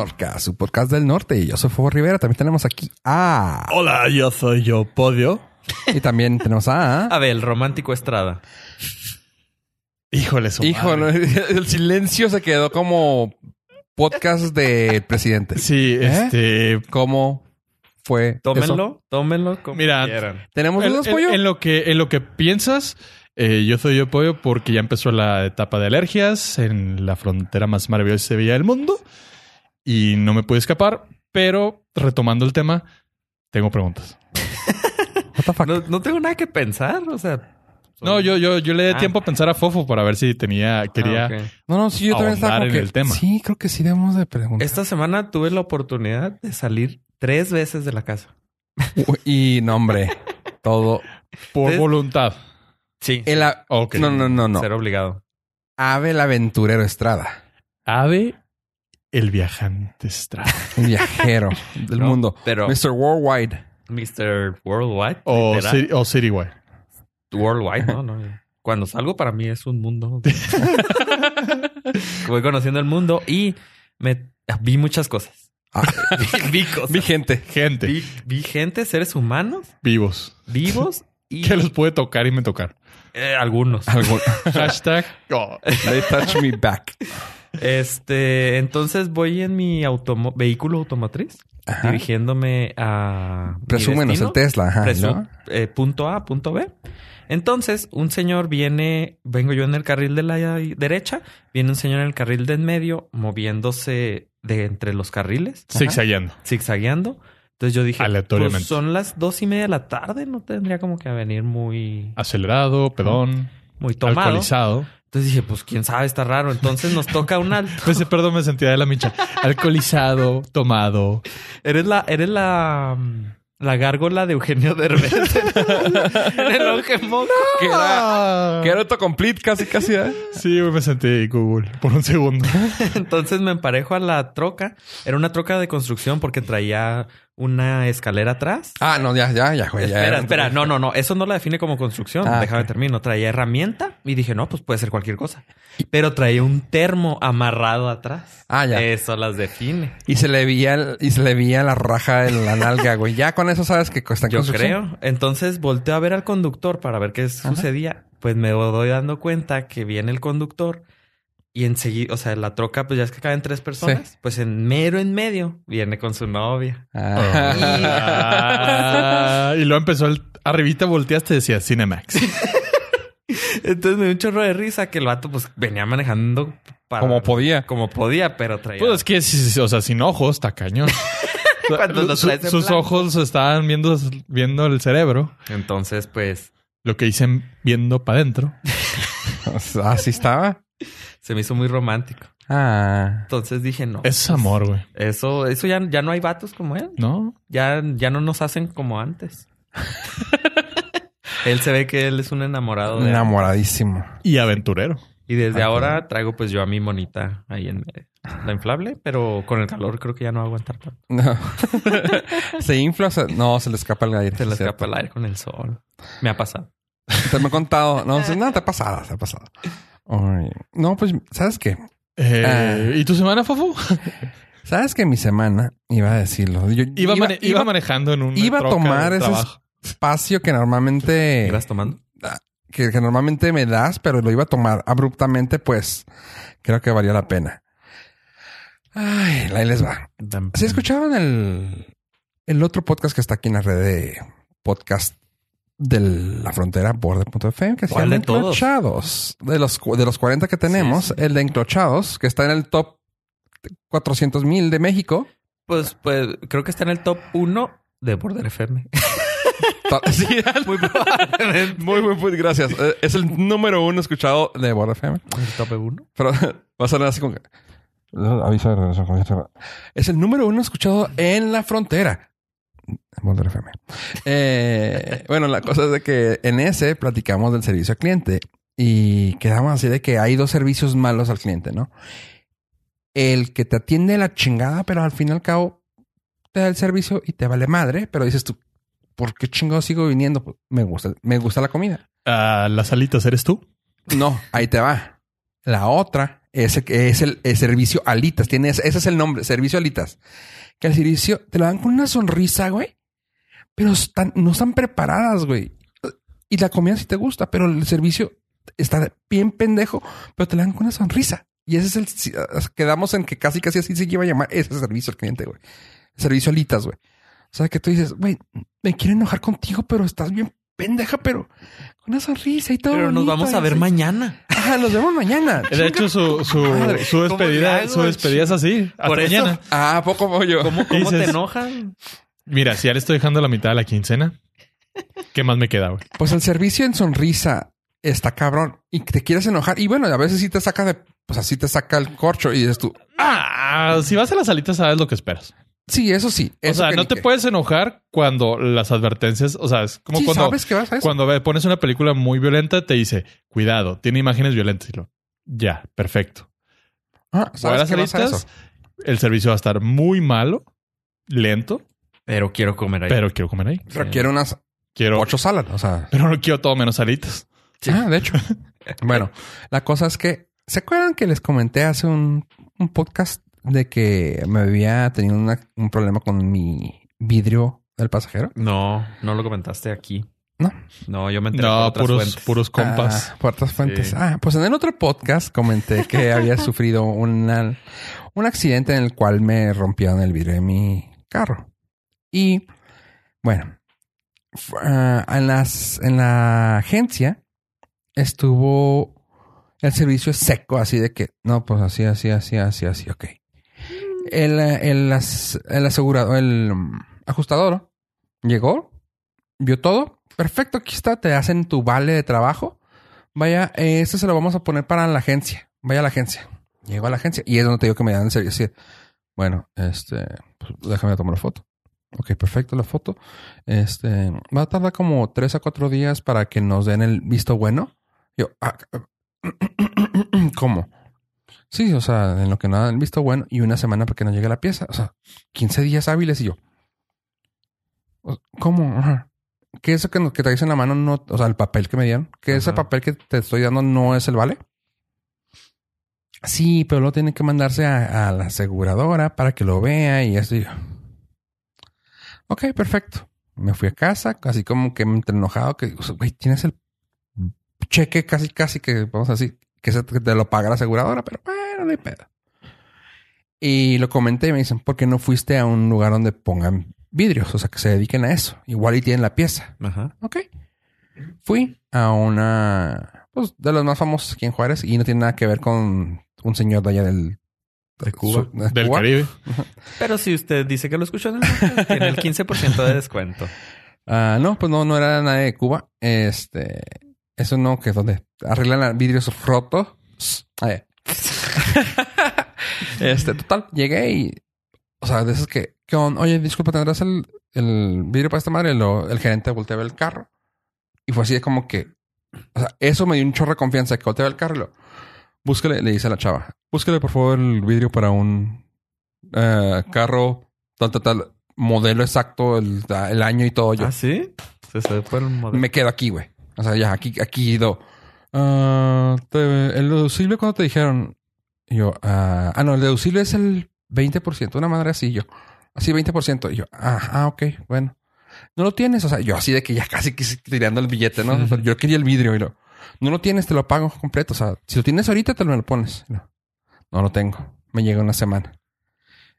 Norca, su podcast del norte. Y yo soy Fuego Rivera. También tenemos aquí a... Hola, yo soy yo, Podio. Y también tenemos a... A ver, el romántico Estrada. Híjole, su Híjole, madre. el silencio se quedó como podcast de presidente. Sí, ¿Eh? este. ¿Cómo fue eso? Tómenlo, tómenlo como Mira, quieran. ¿Tenemos En, pollo? en lo que, en lo que piensas, eh, yo soy yo pollo porque ya empezó la etapa de alergias en la frontera más maravillosa y sevilla del mundo y no me pude escapar. Pero retomando el tema, tengo preguntas. What the fuck? No, no tengo nada que pensar, o sea. No, yo, yo, yo le di Ah. tiempo a pensar a Fofo para ver si tenía, quería. Ah. No, no, sí, yo también estaba como en que... el tema. Sí, creo que sí debemos de preguntar. Esta semana tuve la oportunidad de salir tres veces de la casa. Y no, hombre. Todo... Por voluntad. Sí. El. No, no, no, no. Ser obligado. Ave el aventurero Estrada. Ave, el viajante Estrada. El viajero del No, mundo. pero- Mr. Worldwide. Mr. Worldwide. O. City- o Citywide. Worldwide, ¿no? no. Cuando salgo para mí es un mundo. Voy conociendo el mundo y me vi muchas cosas. Ah. vi cosas. Mi gente. Gente, Vi, vi gente, seres humanos, vivos. vivos y Que los puede tocar y me tocar. eh, algunos. Hashtag. oh, They touch me back. Este, entonces voy en mi automo- vehículo automotriz Ajá. dirigiéndome a Presúmenos el Tesla. Ajá. ¿no? eh, punto A, punto B. Entonces, un señor viene, vengo yo en el carril de la derecha, viene un señor en el carril de en medio, moviéndose de entre los carriles, zigzagueando. zigzagueando. Entonces yo dije, Aleatoriamente. pues son las dos y media de la tarde, no tendría como que venir muy, Acelerado, pedón, muy tomado. alcoholizado. Entonces dije, pues quién sabe, está raro. Entonces nos toca un alto. Ese perdón me sentía de la micha. Alcoholizado, tomado. Eres la, eres la, mm, la gárgola de Eugenio Derbez en el. Que era, que era autocomplete casi, casi. ¿eh? Sí, güey, me sentí Google por un segundo. Entonces me emparejo a la troca. Era una troca de construcción porque traía una escalera atrás. Ah, no, ya, ya, ya, güey. ya espera, era- espera. No, no, no. Eso no la define como construcción. Ah, Déjame ok. termino. Traía herramienta y dije, no, pues puede ser cualquier cosa. Pero traía un termo amarrado atrás. Ah, ya. Eso las define. Y se le veía, el- y se le veía la raja en la nalga, güey. Ya con eso sabes que en Yo creo. Entonces volteo a ver al conductor para ver qué sucedía. Pues me doy dando cuenta que viene el conductor y enseguida, o sea, la troca, pues ya es que caben tres personas. Pues en mero en medio viene con su novia. Ah. Ah, y luego empezó el arribita, volteaste y decía Cinemax. Entonces me dio un chorro de risa que el vato, pues venía manejando para- Como podía. Como podía, pero traía. Pues es que, o sea, sin ojos, está cañón. Cuando lo Su- traes en sus blanco. ojos estaban viendo, viendo el cerebro. Entonces, pues Lo que dicen viendo para adentro. Así estaba. Se me hizo muy romántico. Ah. Entonces dije, no. Es amor, güey. Eso, eso ya, ya no hay vatos como él. ¿No? Ya, ya no nos hacen como antes. él se ve que él es un enamorado de Enamoradísimo. Y aventurero. Y desde Ah, ahora traigo pues yo a mi monita ahí en medio. La inflable, pero con el calor creo que ya no va a aguantar tanto. No. se infla, o sea, no, se le escapa el aire. Se le cierto. escapa el aire con el sol. Me ha pasado. Te me he contado. No, no, te ha pasado, te ha pasado. Ay. No, pues, ¿sabes qué? Eh, Ah. ¿Y tu semana, Fafo? ¿Sabes que mi semana iba a decirlo? Yo Iba, mane- iba manejando en un iba a tomar ese espacio que normalmente ¿Ibas tomando? que, que normalmente me das, pero lo iba a tomar abruptamente, pues creo que valía la pena. Ay, ahí les va. ¿Se escuchaban el, el otro podcast que está aquí en la red de podcast de la frontera, Border.fm, que se ¿Cuál llama de todos? Enclochados? De los, de los 40 que tenemos, Sí, el de Enclochados, que está en el top 400 mil de México. Pues, pues creo que está en el top 1 de Border FM. Sí, muy probablemente. Muy, muy, muy gracias. Eh, Es el número uno escuchado de Border FM. ¿El top 1? Pero va a sonar así como que... Aviso de regreso. Es el número uno escuchado en la frontera. FM. Eh, bueno, la cosa es de que en ese platicamos del servicio al cliente y quedamos así de que hay dos servicios malos al cliente, ¿no? El que te atiende la chingada, pero al fin y al cabo te da el servicio y te vale madre, pero dices tú, ¿por qué chingado sigo viniendo? Pues, me gusta, me gusta la comida. Ah, las alitas, ¿eres tú? No, ahí te va. La otra Ese que es el, el servicio alitas. Tiene ese, ese es el nombre, servicio alitas. Que el servicio te lo dan con una sonrisa, güey. Pero están, no están preparadas, güey. Y la comida sí te gusta, pero el servicio está bien pendejo, pero te lo dan con una sonrisa. Y ese es el, quedamos en que casi casi así se iba a llamar ese servicio al cliente, güey. Servicio alitas, güey. O sea, que tú dices, güey, me quiero enojar contigo, pero estás bien pendeja, pero con una sonrisa y todo. Pero nos vamos a ver así. mañana. Ajá, nos vemos mañana. De hecho, su, su, madre. su ¿Cómo le despedida, hago? su despedida es así. Hasta Por eso. mañana. Ah, ¿a poco voy yo? ¿Cómo, cómo te Dices- enojas? Mira, si ya le estoy dejando la mitad de la quincena, ¿qué más me queda, güey? Pues el servicio en sonrisa está cabrón y te quieres enojar. Y bueno, a veces sí te saca de, pues así te saca el corcho y dices tú, Ah, si vas a las alitas, sabes lo que esperas. Sí, eso sí. O sea, no te qué. puedes enojar cuando las advertencias, o sea, es como Sí, cuando, sabes que vas a eso. cuando pones una película muy violenta, te dice, cuidado, tiene imágenes violentas. Y lo, ya, perfecto. Ah, sabes las que vas a alitas, eso. el servicio va a estar muy malo, lento, Pero quiero comer ahí. pero quiero comer ahí. Pero quiero unas Quiero, ocho salas. O sea, pero no quiero todo menos alitas. ah, de hecho. bueno, la cosa es que, ¿se acuerdan que les comenté hace un, un podcast de que me había tenido una- un problema con mi vidrio del pasajero? No, no lo comentaste aquí. No. No, yo me enteré por No, otras puros, fuentes. puros compas. Ah, por otras fuentes. Sí. Ah, pues en el otro podcast comenté que había sufrido una, un accidente en el cual me rompieron el vidrio de mi carro. Y bueno, ah, en, las, en la agencia estuvo el servicio seco, así de que no, pues así, así, así, así, así, ok. El, el, el asegurado, el ajustador llegó, vio todo. Perfecto, aquí está, te hacen tu vale de trabajo. Vaya, este se lo vamos a poner para la agencia. Vaya a la agencia. Llego a la agencia y es donde te digo que me dan servicio. Así, bueno, este, pues, déjame tomar la foto. Ok, perfecto, la foto. Este, va a tardar como tres a cuatro días para que nos den el visto bueno. Yo, ah, ¿cómo? Sí, o sea, en lo que nos dan el visto bueno y una semana para que nos llegue la pieza. O sea, 15 días hábiles y yo. ¿Cómo? Ajá. Que eso que, que traes en la mano no, o sea, el papel que me dieron, que ese Ajá. papel que te estoy dando no es el vale. Sí, pero luego tiene que mandarse a, a la aseguradora para que lo vea y yo, Ok, perfecto. Me fui a casa, así como que entre enojado, que, o sea, güey, tienes el cheque casi, casi que, vamos a decir, que se- que te lo paga la aseguradora, pero bueno, no hay pedo. Y lo comenté y me dicen, ¿por qué no fuiste a un lugar donde pongan vidrios? O sea, que se dediquen a eso. Igual y tienen la pieza. Ajá. Ok. Fui a una, pues, de los más famosos aquí en Juárez y no tiene nada que ver con un señor de allá del... De Cuba. su- de Del Cuba. Caribe. Pero si usted dice que lo escuchó en el tiene el 15% de descuento. Ah, no, pues no, no era nadie de Cuba. Este, eso no, que es donde arreglan vidrios rotos. Ah. este, total, llegué y, o sea, de esos que, ¿qué onda? Oye, disculpa, ¿tendrás el, el vidrio para esta madre? Lo- el gerente volteó el carro y fue así de como que, o sea, eso me dio un chorro de confianza que volteó a ver el carro y lo, búsquele, le dice a la chava, búsquele por favor el vidrio para un eh, carro, tal, tal, tal, modelo exacto, el, el año y todo. Yo, ¿Ah, sí? Se sabe por el modelo. me quedo aquí, güey. O sea, ya, aquí, aquí do. Ah, te- el deducible cuando te dijeron. Y yo, ah, ah, no, el deducible es el 20%, una madre así, yo. Así 20%. Y yo, ah, ah, ok, bueno. No lo tienes, o sea, yo así de que ya casi quise tirando el billete, ¿no? Yo quería el vidrio y lo, no lo tienes, te lo pago completo. O sea, si lo tienes ahorita, te lo, me lo pones. Lo, no lo tengo. Me llega una semana.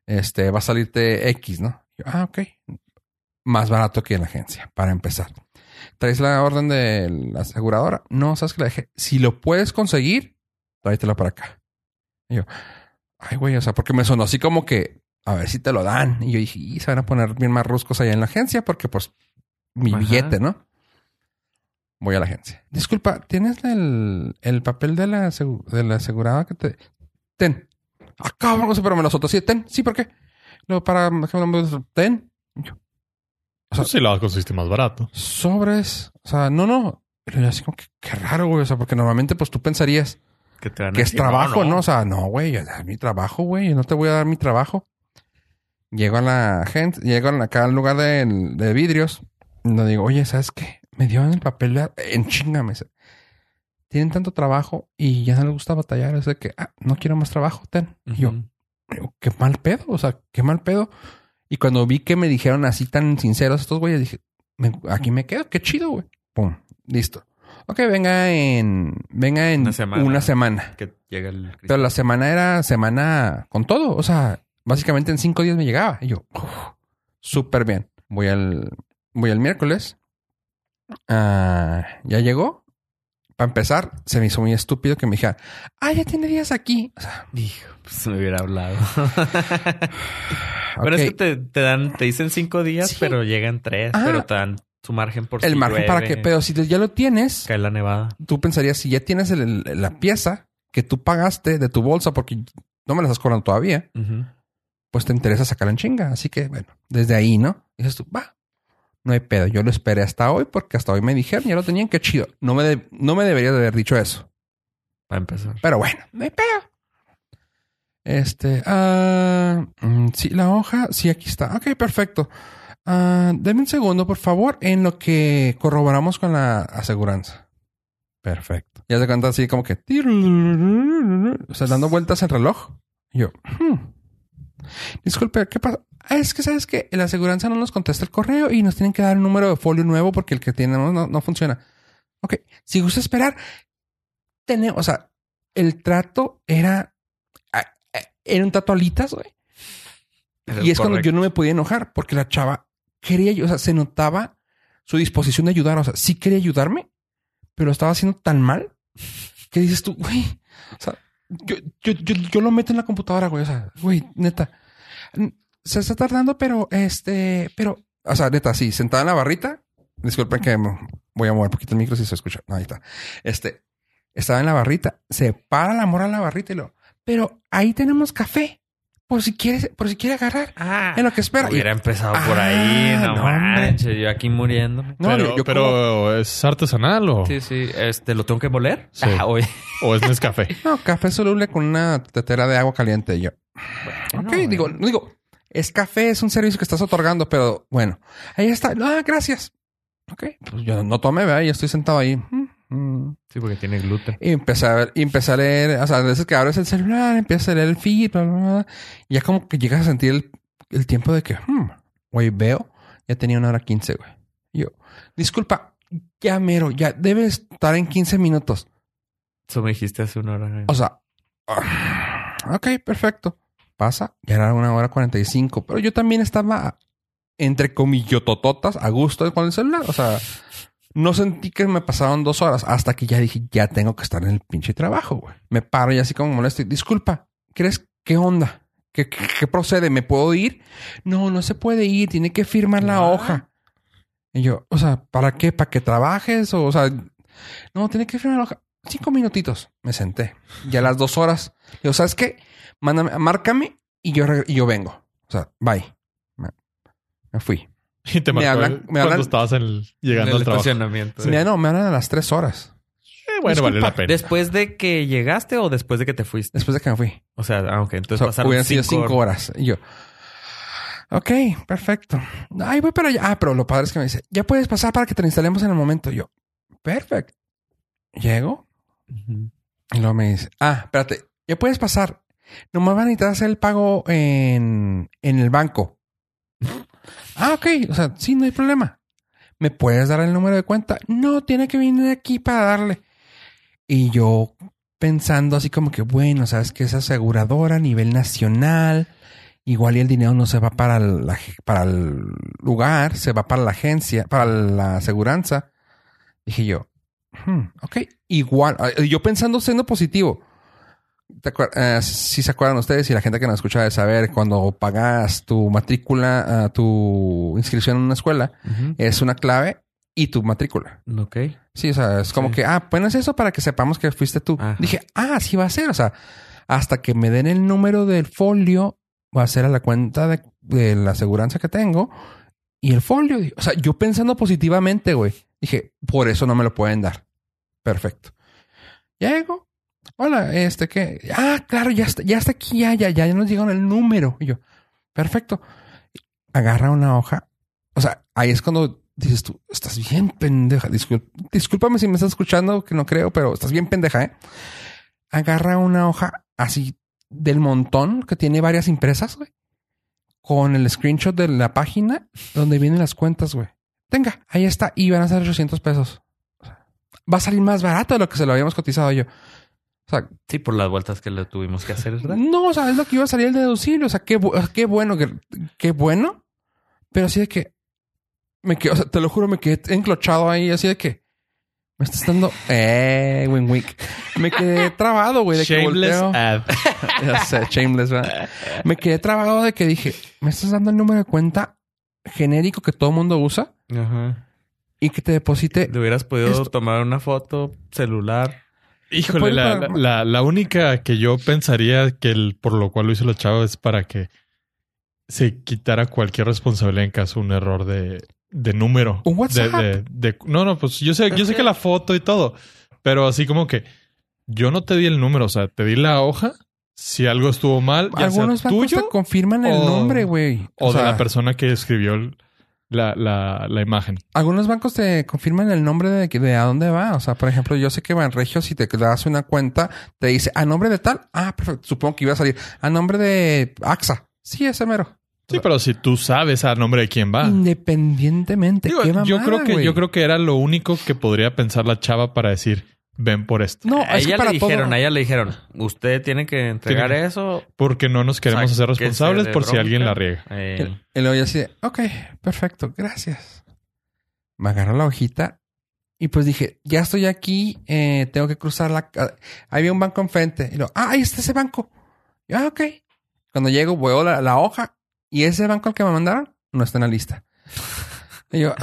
Este, va a salirte X, ¿no? Yo, ah, ok. Más barato que en la agencia, para empezar. ¿Traes la orden de la aseguradora? No, sabes que la dejé. Si lo puedes conseguir, tráetela para acá. Y yo, ay, güey, o sea, porque me sonó así como que a ver si te lo dan. Y yo dije, y se van a poner bien más ruscos allá en la agencia porque, pues, mi Ajá. billete, ¿no? Voy a la agencia. Disculpa, ¿tienes el, el papel de la, de la asegurada que te. Ten. Cabrón, no sé, pero me lo soltó así. Ten, sí, ¿por qué? Luego para. Ten. Yo, O sea, sí, lo conseguiste más barato. sobres. O sea, no, no. Pero yo así como que qué raro, güey. O sea, porque normalmente pues tú pensarías Que, te van a que es decir, trabajo, ¿no? O sea, no, güey, es mi trabajo, güey. No te voy a dar mi trabajo. Llego a la gente, llego acá al lugar de, de vidrios. Y le digo, oye, ¿sabes qué? Me dio el papel de- en chinga, me dice, tienen tanto trabajo y ya no les gusta batallar. Es de que, ah, no quiero más trabajo, ten. Y yo, qué mal pedo, o sea, qué mal pedo. Y cuando vi que me dijeron así tan sinceros estos güeyes, dije, "Me- aquí me quedo, qué chido, güey. Pum, listo. Ok, venga en, venga en Una semana. una semana. Que llega el Pero la semana era semana con todo. O sea, básicamente en cinco días me llegaba. Y yo, súper bien. Voy al, voy al miércoles. Ah, ya llegó. Para empezar, se me hizo muy estúpido que me dijera, ah, ya tiene días aquí. O sea, Hijo, pues me hubiera hablado. Pero es que te, te dan, te dicen cinco días, Sí. pero llegan tres, Ah. pero te dan su margen por el si margen para que, pero si ya lo tienes, cae la nevada. tú pensarías, si ya tienes el- el- la pieza que tú pagaste de tu bolsa porque no me la estás cobrando todavía, pues te interesa sacarla en chinga. Así que, bueno, desde ahí, ¿no? Dices tú, va, no hay pedo. Yo lo esperé hasta hoy porque hasta hoy me dijeron, ya lo tenían, qué chido. No me, de- no me debería de haber dicho eso. Para empezar. Pero bueno, no hay pedo. Este, ah, mm, sí, la hoja, sí, aquí está. Ok, perfecto. Ah, deme un segundo, por favor, en lo que corroboramos con la aseguranza. Perfecto. Ya se cuenta así como que... O sea, dando vueltas el reloj. Yo... hmm. Disculpe, ¿qué pasa? Ah, es que, ¿sabes que La aseguranza no nos contesta el correo y nos tienen que dar un número de folio nuevo porque el que tenemos no, no funciona. Ok, si gusta esperar, tenemos... O sea, el trato era... Era un trato alitas, güey. Y es cuando yo no me podía enojar porque la chava quería, o sea, se notaba su disposición de ayudar. O sea, sí quería ayudarme, pero lo estaba haciendo tan mal que dices tú, güey, o sea, yo, lo meto en la computadora, güey. O sea, güey, neta, se está tardando, pero este, pero, o sea, neta, sí, sentada en la barrita. Disculpen que voy a mover un poquito el micro si se escucha. Ahí está. Este, estaba en la barrita, se para la mora en la barrita y lo, pero ahí tenemos café. Por si quieres, por si quiere agarrar. Ah, En lo que espera. Y- hubiera empezado por Ah, ahí. No, no, hombre. manches, yo aquí muriéndome. No, pero yo- yo ¿es artesanal o, Sí, sí. Este, ¿lo tengo que moler? Sí. Ah, o es Nescafé? No, café soluble con una tetera de agua caliente. Y yo, ok, Bueno, digo, bueno. digo, es café, es un servicio que estás otorgando, pero bueno, ahí está. Ah, gracias. Ok, pues yo no tomé, ¿verdad? Y estoy sentado ahí. Mm. Sí, porque tiene gluten. Y empecé a ver, y empecé a leer, o sea, a veces que abres el celular, empiezas a leer el feed, bla, bla, bla, y ya como que llegas a sentir el, el tiempo de que, hmm, güey, veo, ya tenía una hora quince, güey. Y yo, disculpa, ya mero, ya debe estar en 15 minutos. Eso me dijiste hace una hora. O sea, ah, ok, perfecto. Pasa, ya era una hora 45, pero yo también estaba entre comillotototas a gusto con el celular. O sea, no sentí que me pasaron dos horas hasta que ya dije, ya tengo que estar en el pinche trabajo, güey. Me paro y así como molesto. Disculpa, ¿crees qué onda? ¿Qué, qué, qué procede? ¿Me puedo ir? No, no se puede ir. Tiene que firmar la Ah. hoja. Y yo, o sea, ¿para qué? ¿Para que trabajes? O, o sea, no, tiene que firmar la hoja. Cinco minutitos. Me senté. Ya a las dos horas. Digo, ¿sabes qué? Mándame, márcame y yo, y yo vengo. O sea, bye. Me fui. Y te Me marcó hablan- me cuando hablan- estabas en- llegando en el al trabajo. estacionamiento. Mira, no, me hablan a las tres horas. Eh, bueno, vale la pena. ¿Después de que llegaste o después de que te fuiste? Después de que me fui. O sea, ah, ok. O Entonces sea, pasaron hubieran sido cinco cinco horas. Y yo, ok, perfecto. Ay, voy para allá. Ah, pero lo padre es que me dice, ya puedes pasar para que te lo instalemos en el momento. Y yo, perfecto. Llego y luego me dice, ah, espérate, ya puedes pasar. No me van a necesitar hacer el pago en, en el banco. ah, ok. O sea, sí, no hay problema. ¿Me puedes dar el número de cuenta? No, tiene que venir aquí para darle. Y yo pensando así como que, bueno, sabes que es aseguradora a nivel nacional. Igual y el dinero no se va para, la, para el lugar, se va para la agencia, para la aseguranza. Dije yo, hmm, ok, igual. eh, Yo pensando siendo positivo. ¿Te acuer- eh, si se acuerdan ustedes y la gente que nos escucha de saber, cuando pagas tu matrícula, ah, tu inscripción en una escuela, es una clave y tu matrícula. Ok. Sí, o sea, es como Sí. que, ah, pones eso para que sepamos que fuiste tú. Ajá. Dije, ah, sí va a ser. O sea, hasta que me den el número del folio, va a ser a la cuenta de, de la aseguranza que tengo y el folio. O sea, yo pensando positivamente, güey, dije, por eso no me lo pueden dar. Perfecto. Llego. Hola, este que, ah, claro, ya está, ya está aquí, ya, ya, ya, nos llegaron el número. Y yo, perfecto. Agarra una hoja. O sea, ahí es cuando dices tú, estás bien pendeja. Discul- discúlpame si me estás escuchando, que no creo, pero estás bien pendeja, ¿eh? Agarra una hoja así del montón que tiene varias impresas, güey. Con el screenshot de la página donde vienen las cuentas, güey. Tenga, ahí está. Y van a ser 800 pesos. Va a salir más barato de lo que se lo habíamos cotizado yo. O sea, Sí, por las vueltas que le tuvimos que hacer, ¿verdad? no, o sea, es lo que iba a salir el deducible. O sea, qué, qué bueno, que- qué bueno. Pero así de que me quedo, o sea, te lo juro, me quedé enclochado ahí, así de que me estás dando, eh, win wink. Me quedé trabado, güey, de que Shameless volteo. ad. Ya sé, shameless, ¿verdad? Me quedé trabado de que dije, me estás dando el número de cuenta genérico que todo mundo usa Ajá. y que te deposite. Le hubieras podido Esto- tomar una foto, celular. Híjole, la, la- la única que yo pensaría que el, por lo cual lo hizo los chavos es para que se quitara cualquier responsabilidad en caso de un error de, de número. Un WhatsApp. De- de- de- no, no, pues yo sé, yo sé que la foto y todo, pero así como que yo no te di el número, o sea, te di la hoja. Si algo estuvo mal, ya Algunos sea bancos tuyo te confirman el o- nombre, güey. o, de sea, la persona que escribió el- la, la, la imagen. Algunos bancos te confirman el nombre de, de a dónde va. O sea, por ejemplo, yo sé que Banregio, si te das una cuenta, te dice a nombre de tal. Ah, perfecto. Supongo que iba a salir a nombre de AXA. Sí, ese mero. Sí, pero si tú sabes a nombre de quién va. Independientemente. Digo, qué yo creo que yo creo que era lo único que podría pensar la chava para decir ven por esto. No, a es que ella para le dijeron, todo. a ella le dijeron, usted tiene que entregar Tiene eso. Porque no nos queremos hacer sáquese responsables de por si alguien la riega. Eh, Y luego yo así ok, perfecto, gracias. Me agarró la hojita y pues dije, ya estoy aquí, eh, tengo que cruzar la... Había un banco enfrente. Y luego, ah, ahí está ese banco. Y, ah, ok. Cuando llego, veo la, la hoja y ese banco al que me mandaron no está en la lista. Y yo,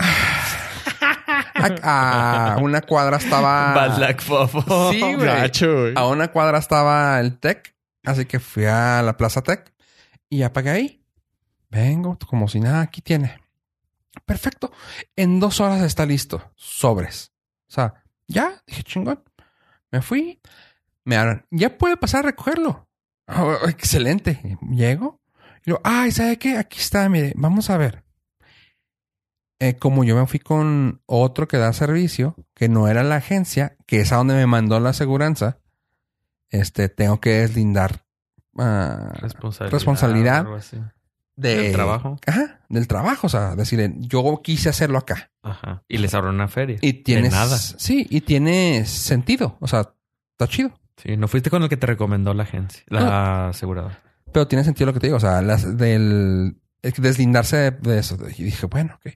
a, a una cuadra estaba... Bad luck, fofo. Sí, güey. Gacho, güey. A una cuadra estaba el Tec, así que fui a la Plaza Tec y ya pagué ahí. Vengo, como si nada, aquí tiene. Perfecto. En dos horas está listo. Sobres. O sea, ya, dije chingón. Me fui. Me hablan. Ya puede pasar a recogerlo. Oh, excelente. Llego. Y digo, ay, ¿sabe qué? Aquí está, mire, vamos a ver. Eh, como yo me fui con otro que da servicio, que no era la agencia, que es a donde me mandó la aseguranza, este, tengo que deslindar ah, Responsabilidad. Responsabilidad. de, Del trabajo. Ajá, del trabajo. O sea, decir, yo quise hacerlo acá. Ajá. Y les abrió una feria. Y tienes. De nada. Sí, y tiene sentido. O sea, está chido. Sí, no fuiste con el que te recomendó la agencia, la aseguradora. Pero tiene sentido lo que te digo. O sea, las del el deslindarse de, de eso. Y dije, bueno, ok.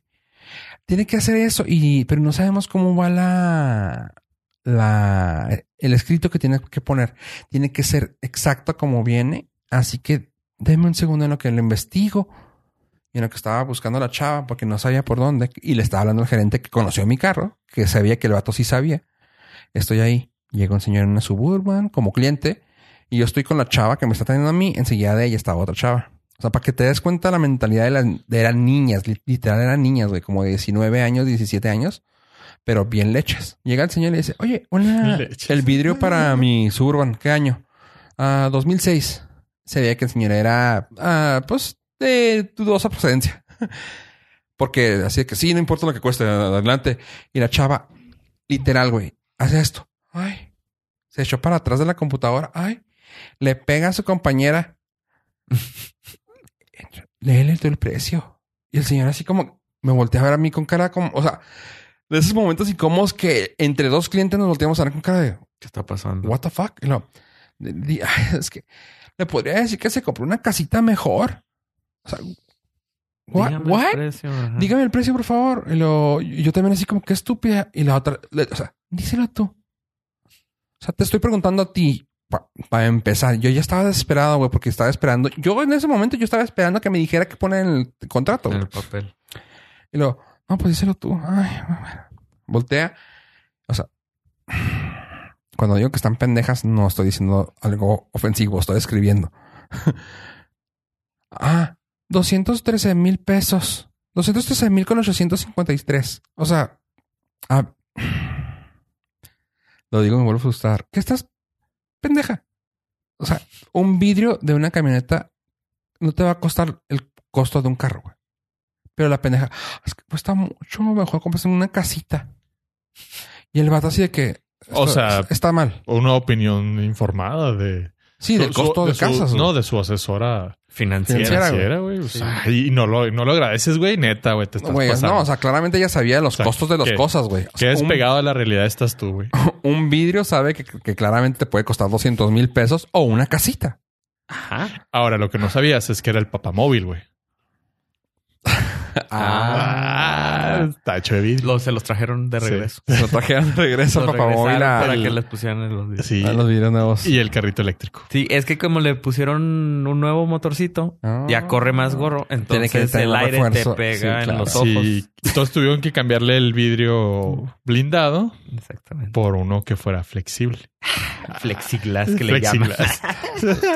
Tiene que hacer eso. Y, pero no sabemos cómo va la, la, el escrito que tiene que poner. Tiene que ser exacto como viene. Así que denme un segundo en lo que lo investigo. Y en lo que estaba buscando a la chava porque no sabía por dónde. Y le estaba hablando al gerente que conoció mi carro, que sabía que el vato sí sabía. Estoy ahí. Llega un señor en una suburban como cliente. Y yo estoy con la chava que me está teniendo a mí. Enseguida de ella estaba otra chava. O sea, para que te des cuenta la mentalidad de las de eran niñas, li- literal eran niñas, güey, como de 19 años, 17 años, pero bien leches. Llega el señor y le dice, oye, una, Leches. el vidrio para mi Suburban, ¿qué año? Ah, 2006. Se veía que el señor era, ah, pues, de dudosa procedencia. Porque así que sí, no importa lo que cueste, adelante. Y la chava, literal, güey, hace esto. Ay, se echó para atrás de la computadora. Ay, le pega a su compañera. Léele todo el precio. Y el señor así como me voltea a ver a mí con cara como, o sea, de esos momentos incómodos que entre dos clientes nos volteamos a ver con cara de, ¿Qué está pasando? what the fuck? Y lo, es que le podría decir que se compró una casita mejor. O sea, what? Dígame el precio. Dígame el precio, por favor. Y lo, y yo también así como que estúpida. Y la otra, le- o sea, díselo tú. O sea, te estoy preguntando a ti para empezar. Yo ya estaba desesperado, güey, porque estaba esperando. Yo en ese momento yo estaba esperando que me dijera que pone en el contrato. En el papel. Y luego, no, pues díselo tú. Ay, bueno. Voltea. O sea, cuando digo que están pendejas, no estoy diciendo algo ofensivo, estoy escribiendo. ah, 213 mil pesos. 213 mil con 853. O sea, ah, lo digo, me vuelvo a frustrar. ¿Qué estás pendeja? O sea, un vidrio de una camioneta no te va a costar el costo de un carro, güey. Pero la pendeja, es que cuesta mucho, mejor compras una casita. Y el vato así de que... O sea, Está mal. Una opinión informada de... Sí, del su- costo de, su- casas. No, de su asesora Financiera. Financiera. financiera, güey. O sea, y no lo, no lo agradeces, güey. Neta, güey. Te estás güey, pasando. no, o sea, claramente ella sabía los O sea, costos de las que- cosas, güey. O sea, es un, pegado a la realidad estás tú, güey. un vidrio sabe que, que claramente te puede costar 200 mil pesos o una casita. Ajá. Ahora, lo que no sabías es que era el papamóvil, güey. Ah, está hecho de vidrio. Los, se los trajeron de Sí. regreso. Lo trajeron de regreso Los al papamóvil a, para el- que les pusieran en los vidrios. Sí. a los vidrios nuevos. Y el carrito eléctrico. Sí, es que como le pusieron un nuevo motorcito, Ah. ya corre más gorro. Tiene Entonces que el aire refuerzo. te pega Sí, en claro. los ojos. Sí. Entonces tuvieron que cambiarle el vidrio blindado Exactamente. por uno que fuera flexible. Flexiglas que le llaman.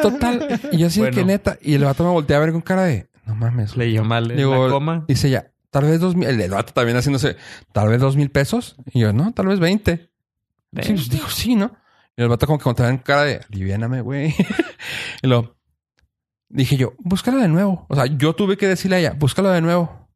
Total. Y yo así de que neta. Y el vato me voltea a ver con cara de... No mames. güey". Le dio mal en Digo, la coma. Dice ya, tal vez dos mil... El vato también haciéndose... Tal vez dos mil pesos. Y yo, no, tal vez veinte. Sí, pues dijo, sí, ¿no? Y el vato como que voltea en cara de... Aliviáname, güey. y lo... Dije yo, búscalo de nuevo. O sea, yo tuve que decirle a ella, búscalo de nuevo.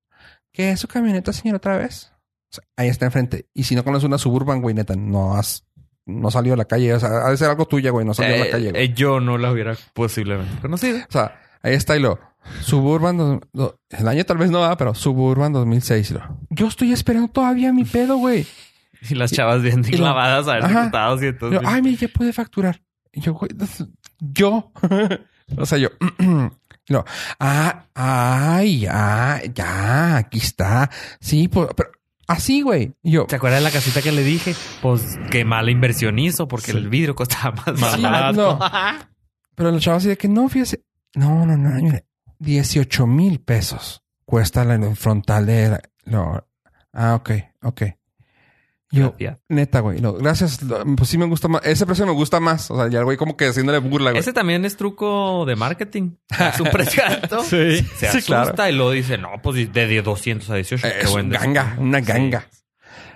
¿Qué es su camioneta, señor, otra vez? O sea, ahí está enfrente. Y si no conoces una Suburban, güey, neta, no has... No salió a la calle. O sea, ha de ser algo tuya, güey. No salió a la Eh, calle, güey. eh, yo no la hubiera posiblemente conocido. O sea, ahí está y lo... Suburban... dos- do- el año tal vez no va, pero Suburban 2006. y Lo, yo estoy esperando todavía mi pedo, güey. Y las chavas bien clavadas a ver si Y 200 lo, mil. Ay, mira, ya puede facturar. Y yo, güey, yo. o sea, yo... lo, ah, ay, ya, ya, aquí está. Sí, pues, pero así, güey. Yo, ¿Se acuerda de la casita que le dije? Pues qué mala inversión hizo porque Sí. el vidrio costaba más barato. barato. no. Pero la chava así de que no, fíjese. No, no, no, mire. 18 mil pesos cuesta la frontal de la... lo- ah, ok, ok. Yo, Gracias. neta, güey. no, gracias. lo- Pues sí me gusta más. Ese precio me gusta más. O sea, ya el güey como que haciéndole burla, güey. Ese también es truco de marketing. Es un precio alto. Sí. Se asusta y luego dice, no, pues de de 200 a 18. Eh, es un ganga, una Sí. ganga.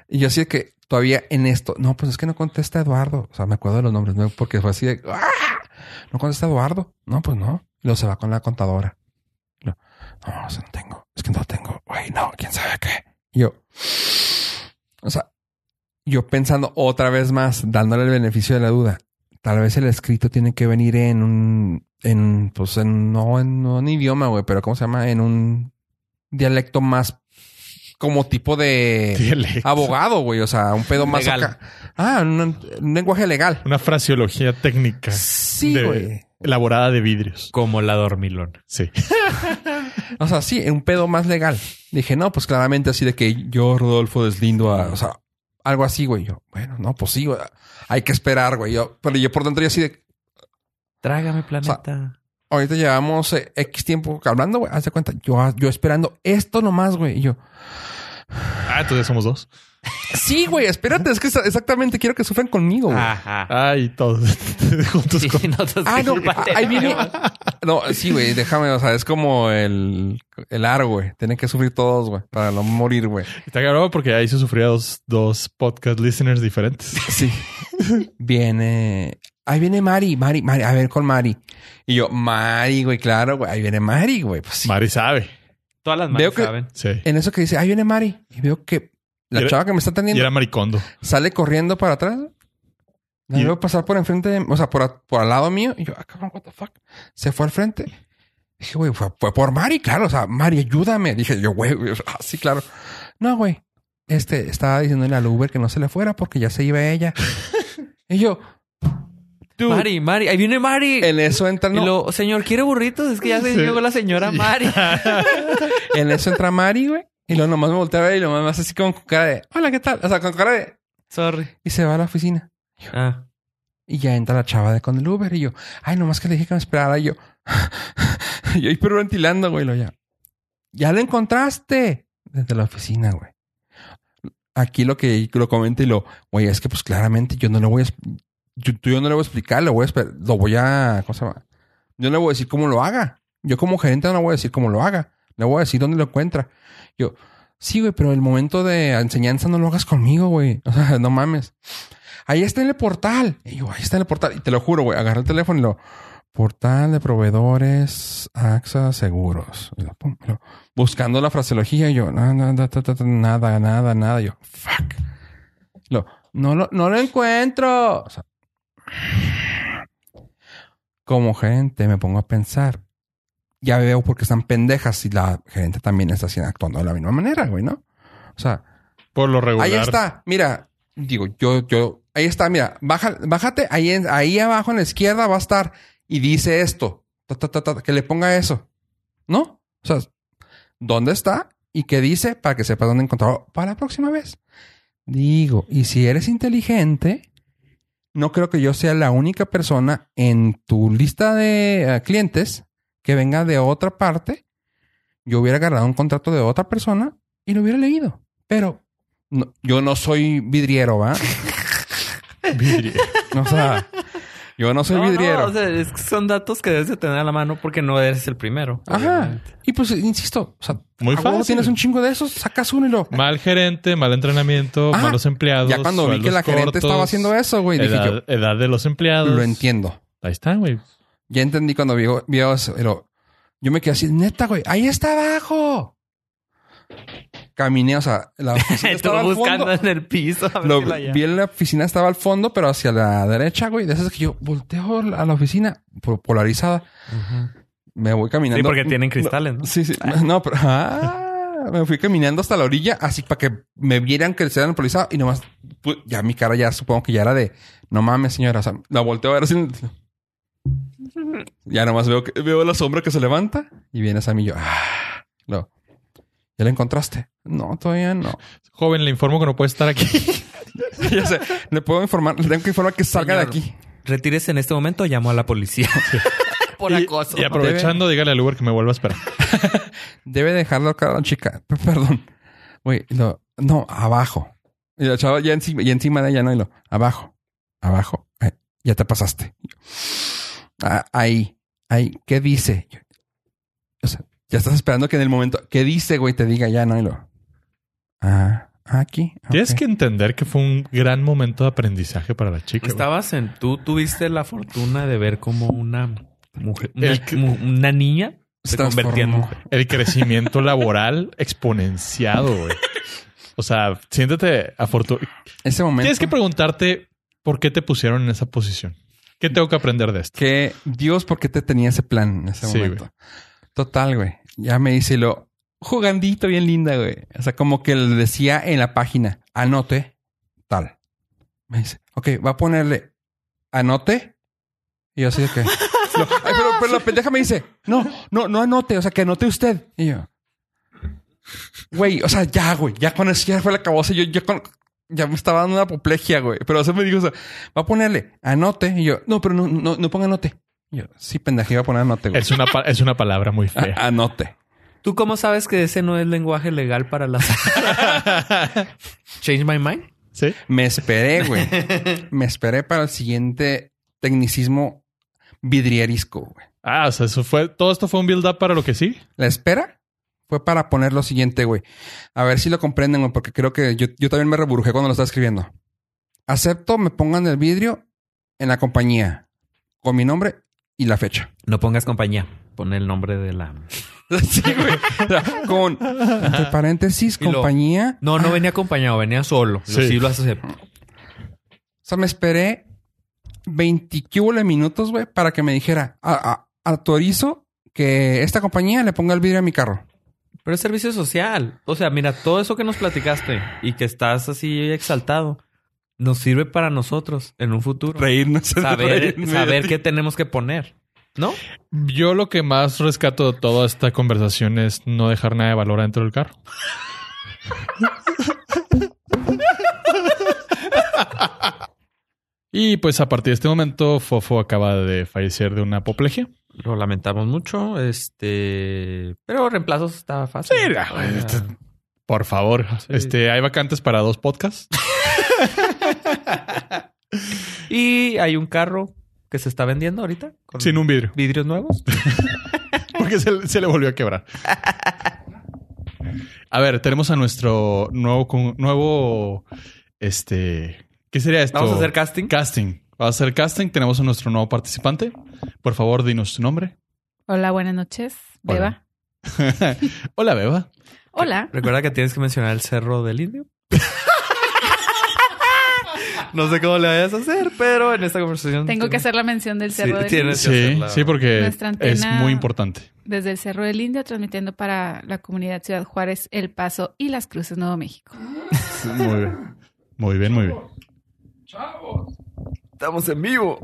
Y yo así que todavía en esto, no, pues es que no contesta Eduardo. O sea, me acuerdo de los nombres, ¿no? Porque fue así de, ¡ah! No contesta Eduardo. No, pues no. Y luego se va con la contadora. Luego, no, o sea, no tengo. Es que no tengo. Güey, no, quién sabe qué. Y yo, o sea, yo pensando otra vez más, dándole el beneficio de la duda. Tal vez el escrito tiene que venir en un, en, pues en, no en no en idioma, güey, pero ¿cómo se llama? En un dialecto más como tipo de Dialecto. abogado, güey. O sea, un pedo más Legal. acá. Ah, un, un lenguaje legal. Una fraseología técnica. Sí, de- güey. Elaborada de vidrios. Como la dormilón. Sí. O sea, sí, un pedo más legal. Dije, no, pues claramente así de que yo, Rodolfo, deslindo a, o sea, algo así, güey. Yo, bueno, no, pues sí, güey. Hay que esperar, güey. Yo, pero yo por dentro yo así de, Trágame, planeta. ahorita llevamos eh, X tiempo hablando, güey. Haz de cuenta, yo, yo esperando esto nomás, güey. Y yo, Ah, entonces somos dos. Sí, güey, espérate, es que exactamente quiero que sufran conmigo, güey. Ajá. Ay, todos juntos Sí, con... no, Ah, no, ahí viene. No, sí, güey, déjame, o sea, es como el, el aro, güey. Tienen que sufrir todos, güey, para no morir, güey. Está grabado porque ahí se sufría dos, dos podcast listeners diferentes. Sí. viene. Ahí viene Mari, Mari, Mari, a ver con Mari. Y yo, Mari, güey, claro, güey, ahí viene Mari, güey. Pues sí. Mari sabe. Todas las Veo que- saben. Sí. En eso que dice, ahí viene Mari. Y veo que la Y era- chava que me está Y atendiendo era maricondo. sale corriendo para atrás. La Y- veo pasar por enfrente, de- o sea, por, a- por al lado mío. Y yo, ah, cabrón, what the fuck. Se fue al frente. Dije, güey, fue, fue por Mari, claro. O sea, Mari, ayúdame. Dije yo, güey, ah, sí, claro. No, güey. Este estaba diciéndole al Uber que no se le fuera porque ya se iba ella. y yo, dude, Mari, Mari, ahí viene Mari. en eso entra, Y no, lo, señor, ¿quiere burritos? Es que ya se Sí. llegó la señora Sí. Mari. en eso entra Mari, güey. Y luego nomás me voltea a ver y lo más así como con cara de, hola, ¿qué tal? O sea, con cara de, Sorry. y se va a la oficina. Ah. Y ya entra la chava de con el Uber y yo, ay, nomás que le dije que me esperara. Y yo, yo hiperventilando, güey, lo ya. Ya lo encontraste desde la oficina, güey. Aquí lo que lo comenta y lo, güey, es que pues claramente yo no le voy a, yo, yo no le voy a explicar, lo voy a, lo voy a, ¿cómo se llama? Yo no le voy a decir cómo lo haga. Yo como gerente no le voy a decir cómo lo haga. Le voy a decir dónde lo encuentra. Yo, sí, güey, pero el momento de enseñanza no lo hagas conmigo, güey. O sea, no mames. Ahí está en el portal. Y yo, ahí está en el portal. Y te lo juro, güey. Agarré el teléfono y lo Portal de proveedores AXA Seguros. Buscando la fraseología, yo, nada, nada, nada, nada, yo, fuck. Lo, no, lo, no lo encuentro. O sea, como gerente me pongo a pensar. Ya veo por qué están pendejas y la gerente también está haciendo, actuando de la misma manera, güey, ¿no? O sea, Por lo regular. Ahí está, mira, digo, yo, yo, ahí está, mira, baja, bájate, ahí, en- ahí abajo en la izquierda va a estar y dice esto, ta, ta, ta, ta, que le ponga eso, ¿no? O sea, ¿dónde está? ¿Y qué dice? Para que sepas dónde encontrarlo para la próxima vez. Digo, y si eres inteligente, no creo que yo sea la única persona en tu lista de eh, clientes que venga de otra parte. Yo hubiera agarrado un contrato de otra persona y lo hubiera leído. Pero no- yo no soy vidriero, ¿va? Vidrio. No, o sea, yo no soy No, no, vidriero. o sea, es que son datos que debes de tener a la mano porque no eres el primero. Ajá. obviamente. Y pues, insisto, o sea, Muy fácil. tienes un chingo de esos, sacas uno y lo... Mal gerente, mal entrenamiento, Ajá. malos empleados. Ya cuando vi que la sueldos gerente cortos, estaba haciendo eso, güey, dije yo, edad, edad de los empleados. lo entiendo. Ahí está, güey. Ya entendí cuando vio, vio eso, pero yo me quedé así, neta, güey, ahí está abajo. Caminé, o sea, la oficina estaba al buscando fondo. en el piso. A ver Lo, si vi en la oficina, estaba al fondo, pero hacia la derecha, güey. De esas que yo volteo a la oficina po- polarizada. Me voy caminando. Sí, porque tienen cristales, ¿no? Sí, sí. No, pero... Ah, me fui caminando hasta la orilla, así para que me vieran que se eran polarizado. Y nomás... Ya mi cara ya supongo que ya era de... No mames, señora. O sea, la volteo a ver así... Ya nomás veo, que, veo la sombra que se levanta. Y vienes a mí y yo... Ah, lo, ¿Ya la encontraste? No, todavía no. Joven, le informo que no puede estar aquí. ya sé. Le puedo informar... Le tengo que informar que salga Señor. de aquí. Retírese en este momento, llamo a la policía. Por Y- acoso. Y aprovechando, dígale al Uber que me vuelva a esperar. Debe dejarlo acá la chica. P- Perdón. Güey, lo, no, abajo. Y la chava ya encima, y encima de ella, no, y lo, abajo, abajo. Eh, ya te pasaste. Ah, ahí, ahí, ¿qué dice? O sea, ya estás esperando que en el momento, ¿qué dice, güey? Te diga ya, no, y lo. Ah, aquí. Tienes que entender que fue un gran momento de aprendizaje para la chica. güey. Estabas en... Tú tuviste la fortuna de ver como una mujer... Una, niña se, convertía en mujer. El crecimiento laboral exponenciado, güey. O sea, siéntete afortunado. Ese momento. Tienes que preguntarte por qué te pusieron en esa posición. ¿Qué tengo que aprender de esto? que Dios, ¿por qué te tenía ese plan en ese Sí, momento? Total, güey. Ya me dice y lo jugandito bien linda, güey. O sea, como que le decía en la página, anote tal. Me dice, ok, va a ponerle anote. Y yo así de que. No, ay, pero, pero la pendeja me dice, no, no, no anote, o sea, que anote usted. Y yo, güey, o sea, ya, güey, ya con eso ya fue la cabosa. Yo, yo con, ya me estaba dando una apoplejía, güey. Pero eso me dijo, o sea, va a ponerle anote. Y yo, no, pero no, no, no ponga anote. Y yo, sí, pendeja, iba a poner anote, güey. Es una, pa- es una palabra muy A- fea. anote. ¿Tú cómo sabes que ese no es lenguaje legal para las... Change my mind? ¿Sí? Me esperé, güey. me esperé para el siguiente tecnicismo vidrierisco, güey. Ah, o sea, eso fue, todo esto fue un build up para lo que sí. La espera fue para poner lo siguiente, güey. A ver si lo comprenden, güey, porque creo que yo, yo también me reburujé cuando lo estaba escribiendo. Acepto, me pongan el vidrio en la compañía con mi nombre y la fecha. No pongas compañía. Pon el nombre de la... sí, güey. O sea, con, entre paréntesis, lo- compañía. No, no venía acompañado, venía solo. Sí. sí lo acepto. O sea, me esperé 20 cúbole minutos, güey, para que me dijera, "A- a- autorizo que esta compañía le ponga el vidrio a mi carro. Pero es servicio social. O sea, mira, todo eso que nos platicaste y que estás así exaltado, nos sirve para nosotros en un futuro. Reírnos. Saber, saber qué tenemos que poner. ¿No? Yo lo que más rescato de toda esta conversación es no dejar nada de valor dentro del carro. y pues a partir de este momento, Fofo acaba de fallecer de una apoplejía. Lo lamentamos mucho. Este. Pero reemplazos estaba fácil. Sí, este- Por favor, este, hay vacantes para dos podcasts. Y hay un carro que se está vendiendo ahorita. Con sin un vidrio. vidrios nuevos. Porque se, se le volvió a quebrar. A ver, tenemos a nuestro nuevo, nuevo, este, ¿qué sería esto? Vamos a hacer casting. Casting. Va a ser casting. Tenemos a nuestro nuevo participante. Por favor, dinos tu nombre. Hola, buenas noches. Beba. Hola, Beba. Hola. Recuerda que tienes que mencionar el cerro del indio. no sé cómo le vayas a hacer, pero en esta conversación. Tengo que hacer la mención del Sí, Cerro del Indio. Sí, sí, porque es muy importante. Desde el Cerro del Indio, transmitiendo para la comunidad Ciudad Juárez, El Paso y Las Cruces, Nuevo México. Muy bien. Muy bien, muy bien. Estamos en vivo.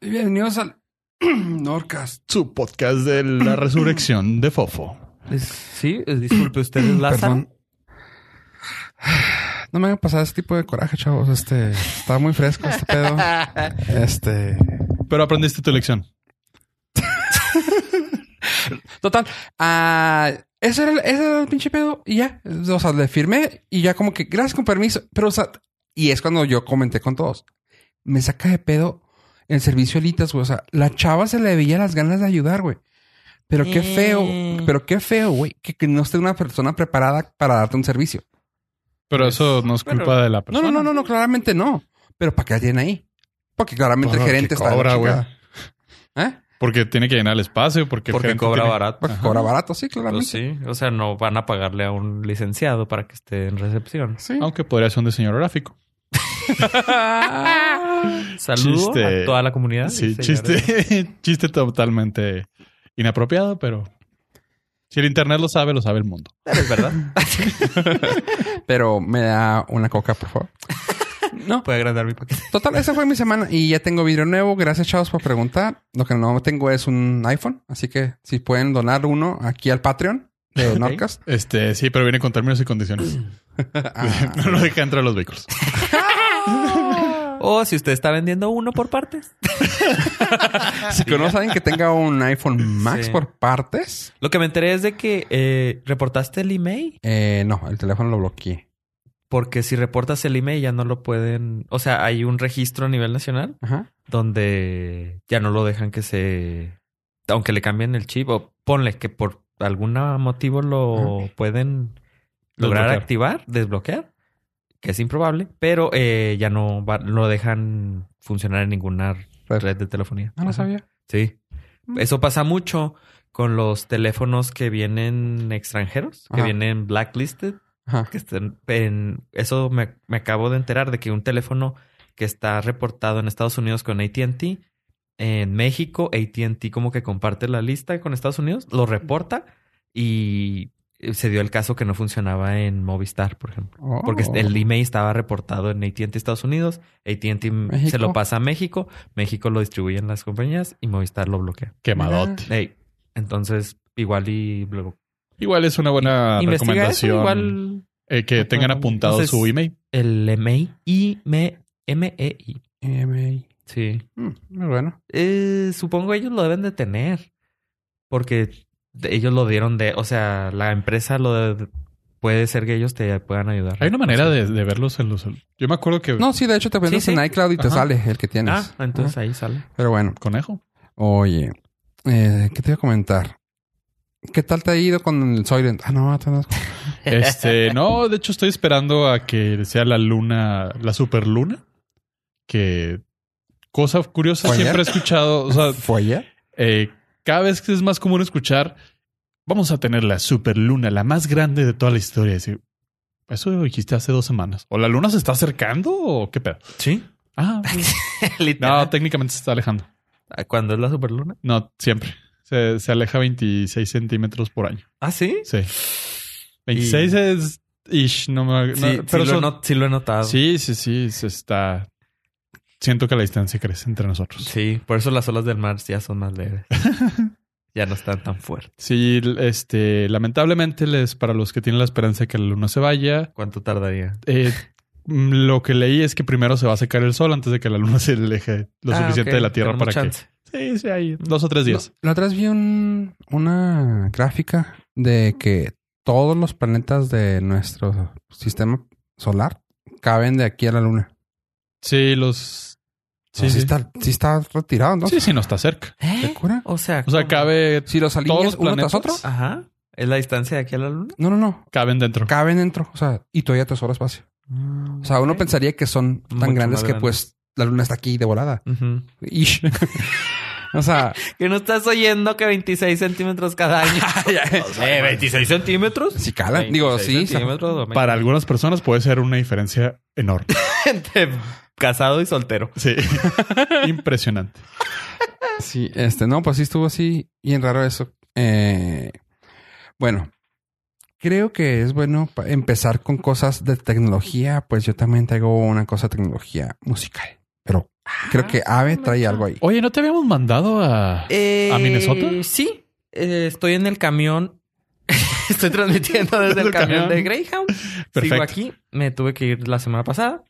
Bienvenidos al Norcast. Su podcast de la resurrección de Fofo. Sí, disculpe usted, Lázaro. Perdón. No me hagan pasar ese tipo de coraje, chavos. Este está muy fresco este pedo. Este. Pero aprendiste tu lección. Total. ah, ese, era el, ese era el pinche pedo. Y ya. O sea, le firmé y ya como que gracias con permiso. Pero, o sea, y es cuando yo comenté con todos. Me saca de pedo el servicio Elitas, güey. O sea, la chava se le veía las ganas de ayudar, güey. Pero qué feo, Eh. pero qué feo, güey, que, que no esté una persona preparada para darte un servicio. Pero eso no es culpa de la No, persona. no, no, no, no, claramente no. Pero ¿para qué la tienen ahí? Porque claramente el gerente está cobra, güey. ¿Eh? Porque tiene que llenar el espacio, porque, el Porque gerente cobra tiene- barato. Porque Ajá. cobra barato, sí, Pues claramente. sí, o sea, no van a pagarle a un licenciado para que esté en recepción. Sí. Aunque podría ser un diseñador gráfico. Saludo Chiste. a toda la comunidad. Sí, señores. chiste, chiste totalmente inapropiado, pero si el internet lo sabe, lo sabe el mundo. Es verdad. Pero me da una coca, por favor. No, Puede agrandar mi paquete. total, esa fue mi semana y ya tengo vidrio nuevo. Gracias, chavos, por preguntar. Lo que no tengo es un iPhone, así que si pueden donar uno aquí al Patreon de Ok. Norcast. Este, sí, pero viene con términos y condiciones. Ah, no lo deja entrar a los vehículos. O si usted está vendiendo uno por partes. si conocen a alguien que tenga un iPhone Max Sí. por partes, Lo que me enteré es de que eh, reportaste el email. eh, no, el teléfono lo bloqueé. Porque si reportas el email ya no lo pueden... O sea, hay un registro a nivel nacional Ajá. donde ya no lo dejan que se... Aunque le cambien el chip o ponle que por algún motivo lo pueden lograr Desbloquear. activar, desbloquear, que es improbable, pero eh, ya no va- no dejan funcionar en ninguna Red. red de telefonía. No lo Ajá. sabía. Sí. Mm. Eso pasa mucho con los teléfonos que vienen extranjeros, que vienen blacklisted, Ajá. que estén en... Eso me, me acabo de enterar de que un teléfono que está reportado en Estados Unidos con AT&T, en México, AT&T como que comparte la lista con Estados Unidos, lo reporta y se dio el caso que no funcionaba en Movistar, por ejemplo. Oh. Porque el email estaba reportado en AT&T Estados Unidos, AT&T se lo pasa a México, México lo distribuye en las compañías y Movistar lo bloquea. Quemadote. Ey, entonces igual y luego Igual es una buena eso, recomendación igual eh, que tengan apuntado Entonces- su email. el email I M M E I. Sí. Mm, muy bueno. Eh, supongo ellos lo deben de tener porque ellos lo dieron de, o sea, la empresa lo de- puede ser que ellos te puedan ayudar. Hay una manera de, de verlos en los... Yo me acuerdo que... No, sí, de hecho te Sí, sí. en iCloud y te Ajá. sale el que tienes. Ah, entonces Ajá. ahí sale. Pero bueno, Conejo. oye, eh, ¿qué te iba a comentar? ¿Qué tal te ha ido con el Soylent? Ah, no, te no. Este, no, de hecho estoy esperando a que sea la luna, la super luna. Que cosa curiosa, ¿Fue siempre he escuchado, o sea, ¿Fue ayer? eh, cada vez que es más común escuchar, vamos a tener la super luna, la más grande de toda la historia. Decir, eso lo dijiste hace dos semanas. ¿O la luna se está acercando o qué pedo? Sí. Ah, no, técnicamente se está alejando. ¿Cuándo es la superluna? No, siempre. Se, se aleja 26 centímetros por año. Ah, sí. Sí. 26 es ish, no me... no- Sí, sí pero lo, he son- not- sí lo he notado. Sí, sí, sí, se está. Siento que la distancia crece entre nosotros. Sí, por eso las olas del mar ya son más leves. ya no están tan fuertes. Sí, este, lamentablemente, les, para los que tienen la esperanza de que la luna se vaya, ¿Cuánto tardaría? eh, mm, lo que leí es que primero se va a secar el sol antes de que la luna se aleje lo Ah, suficiente de la Tierra tenemos para chance. que. Sí, sí, hay dos o tres días. La otra vez vi un, una gráfica de que todos los planetas de nuestro sistema solar caben de aquí a la luna. Sí, los. Sí, Sí, sí. está, sí está retirado, ¿no? Sí, sí, no está cerca. ¿Te ¿Eh? cura? O sea, O sea, ¿cómo? cabe. Si los alineas ¿Todos los uno tras planetas? otro. Ajá. ¿Es la distancia de aquí a la luna? No, no, no. Caben dentro. Caben dentro. O sea, y todavía te sobra espacio. O sea, uno pensaría que son tan Mucho grandes que pues la luna está aquí de volada. Ish. o sea, Que no estás oyendo que 26 centímetros cada año. eh, 26 centímetros. si calan. Digo, 26 sí. centímetros, Para algunas personas puede ser una diferencia enorme. entre casado y soltero. Sí. Impresionante. Sí, este, no, pues sí estuvo así bien raro eso. Eh, bueno, creo que es bueno empezar con cosas de tecnología, pues yo también traigo una cosa de tecnología musical, pero creo que Ave trae algo ahí. Oye, ¿no te habíamos mandado a, Eh, a Minnesota? Sí. Eh, estoy en el camión. estoy transmitiendo desde el El camión, camión. de Greyhound. Perfecto. Sigo aquí. Me tuve que ir la semana pasada.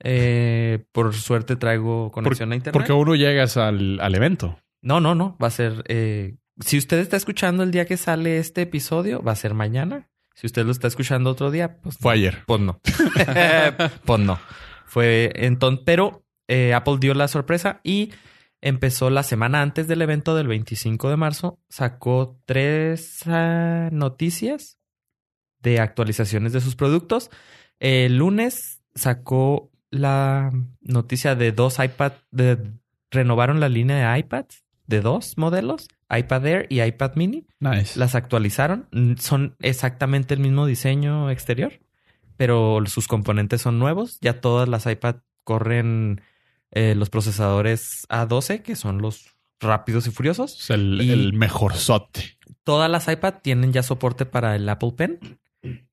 Eh, por suerte traigo Por- conexión a internet. porque uno llegas al, al evento. No, no, no. Va a ser. eh, si usted está escuchando el día que sale este episodio, va a ser mañana. Si usted lo está escuchando otro día, pues Fue ayer. Pues no. pues no. Fue entonces, pero eh, Apple dio la sorpresa y empezó la semana antes del evento del 25 de marzo. Sacó tres ah, noticias de actualizaciones de sus productos. El lunes sacó la noticia de dos iPad, de, renovaron la línea de iPads de dos modelos, iPad Air y iPad Mini Nice. las actualizaron. Son exactamente el mismo diseño exterior, pero sus componentes son nuevos. Ya todas las iPad corren eh, los procesadores A12, que son los rápidos y furiosos. Es el, Y- el mejor sote. Todas las iPad tienen ya soporte para el Apple Pen.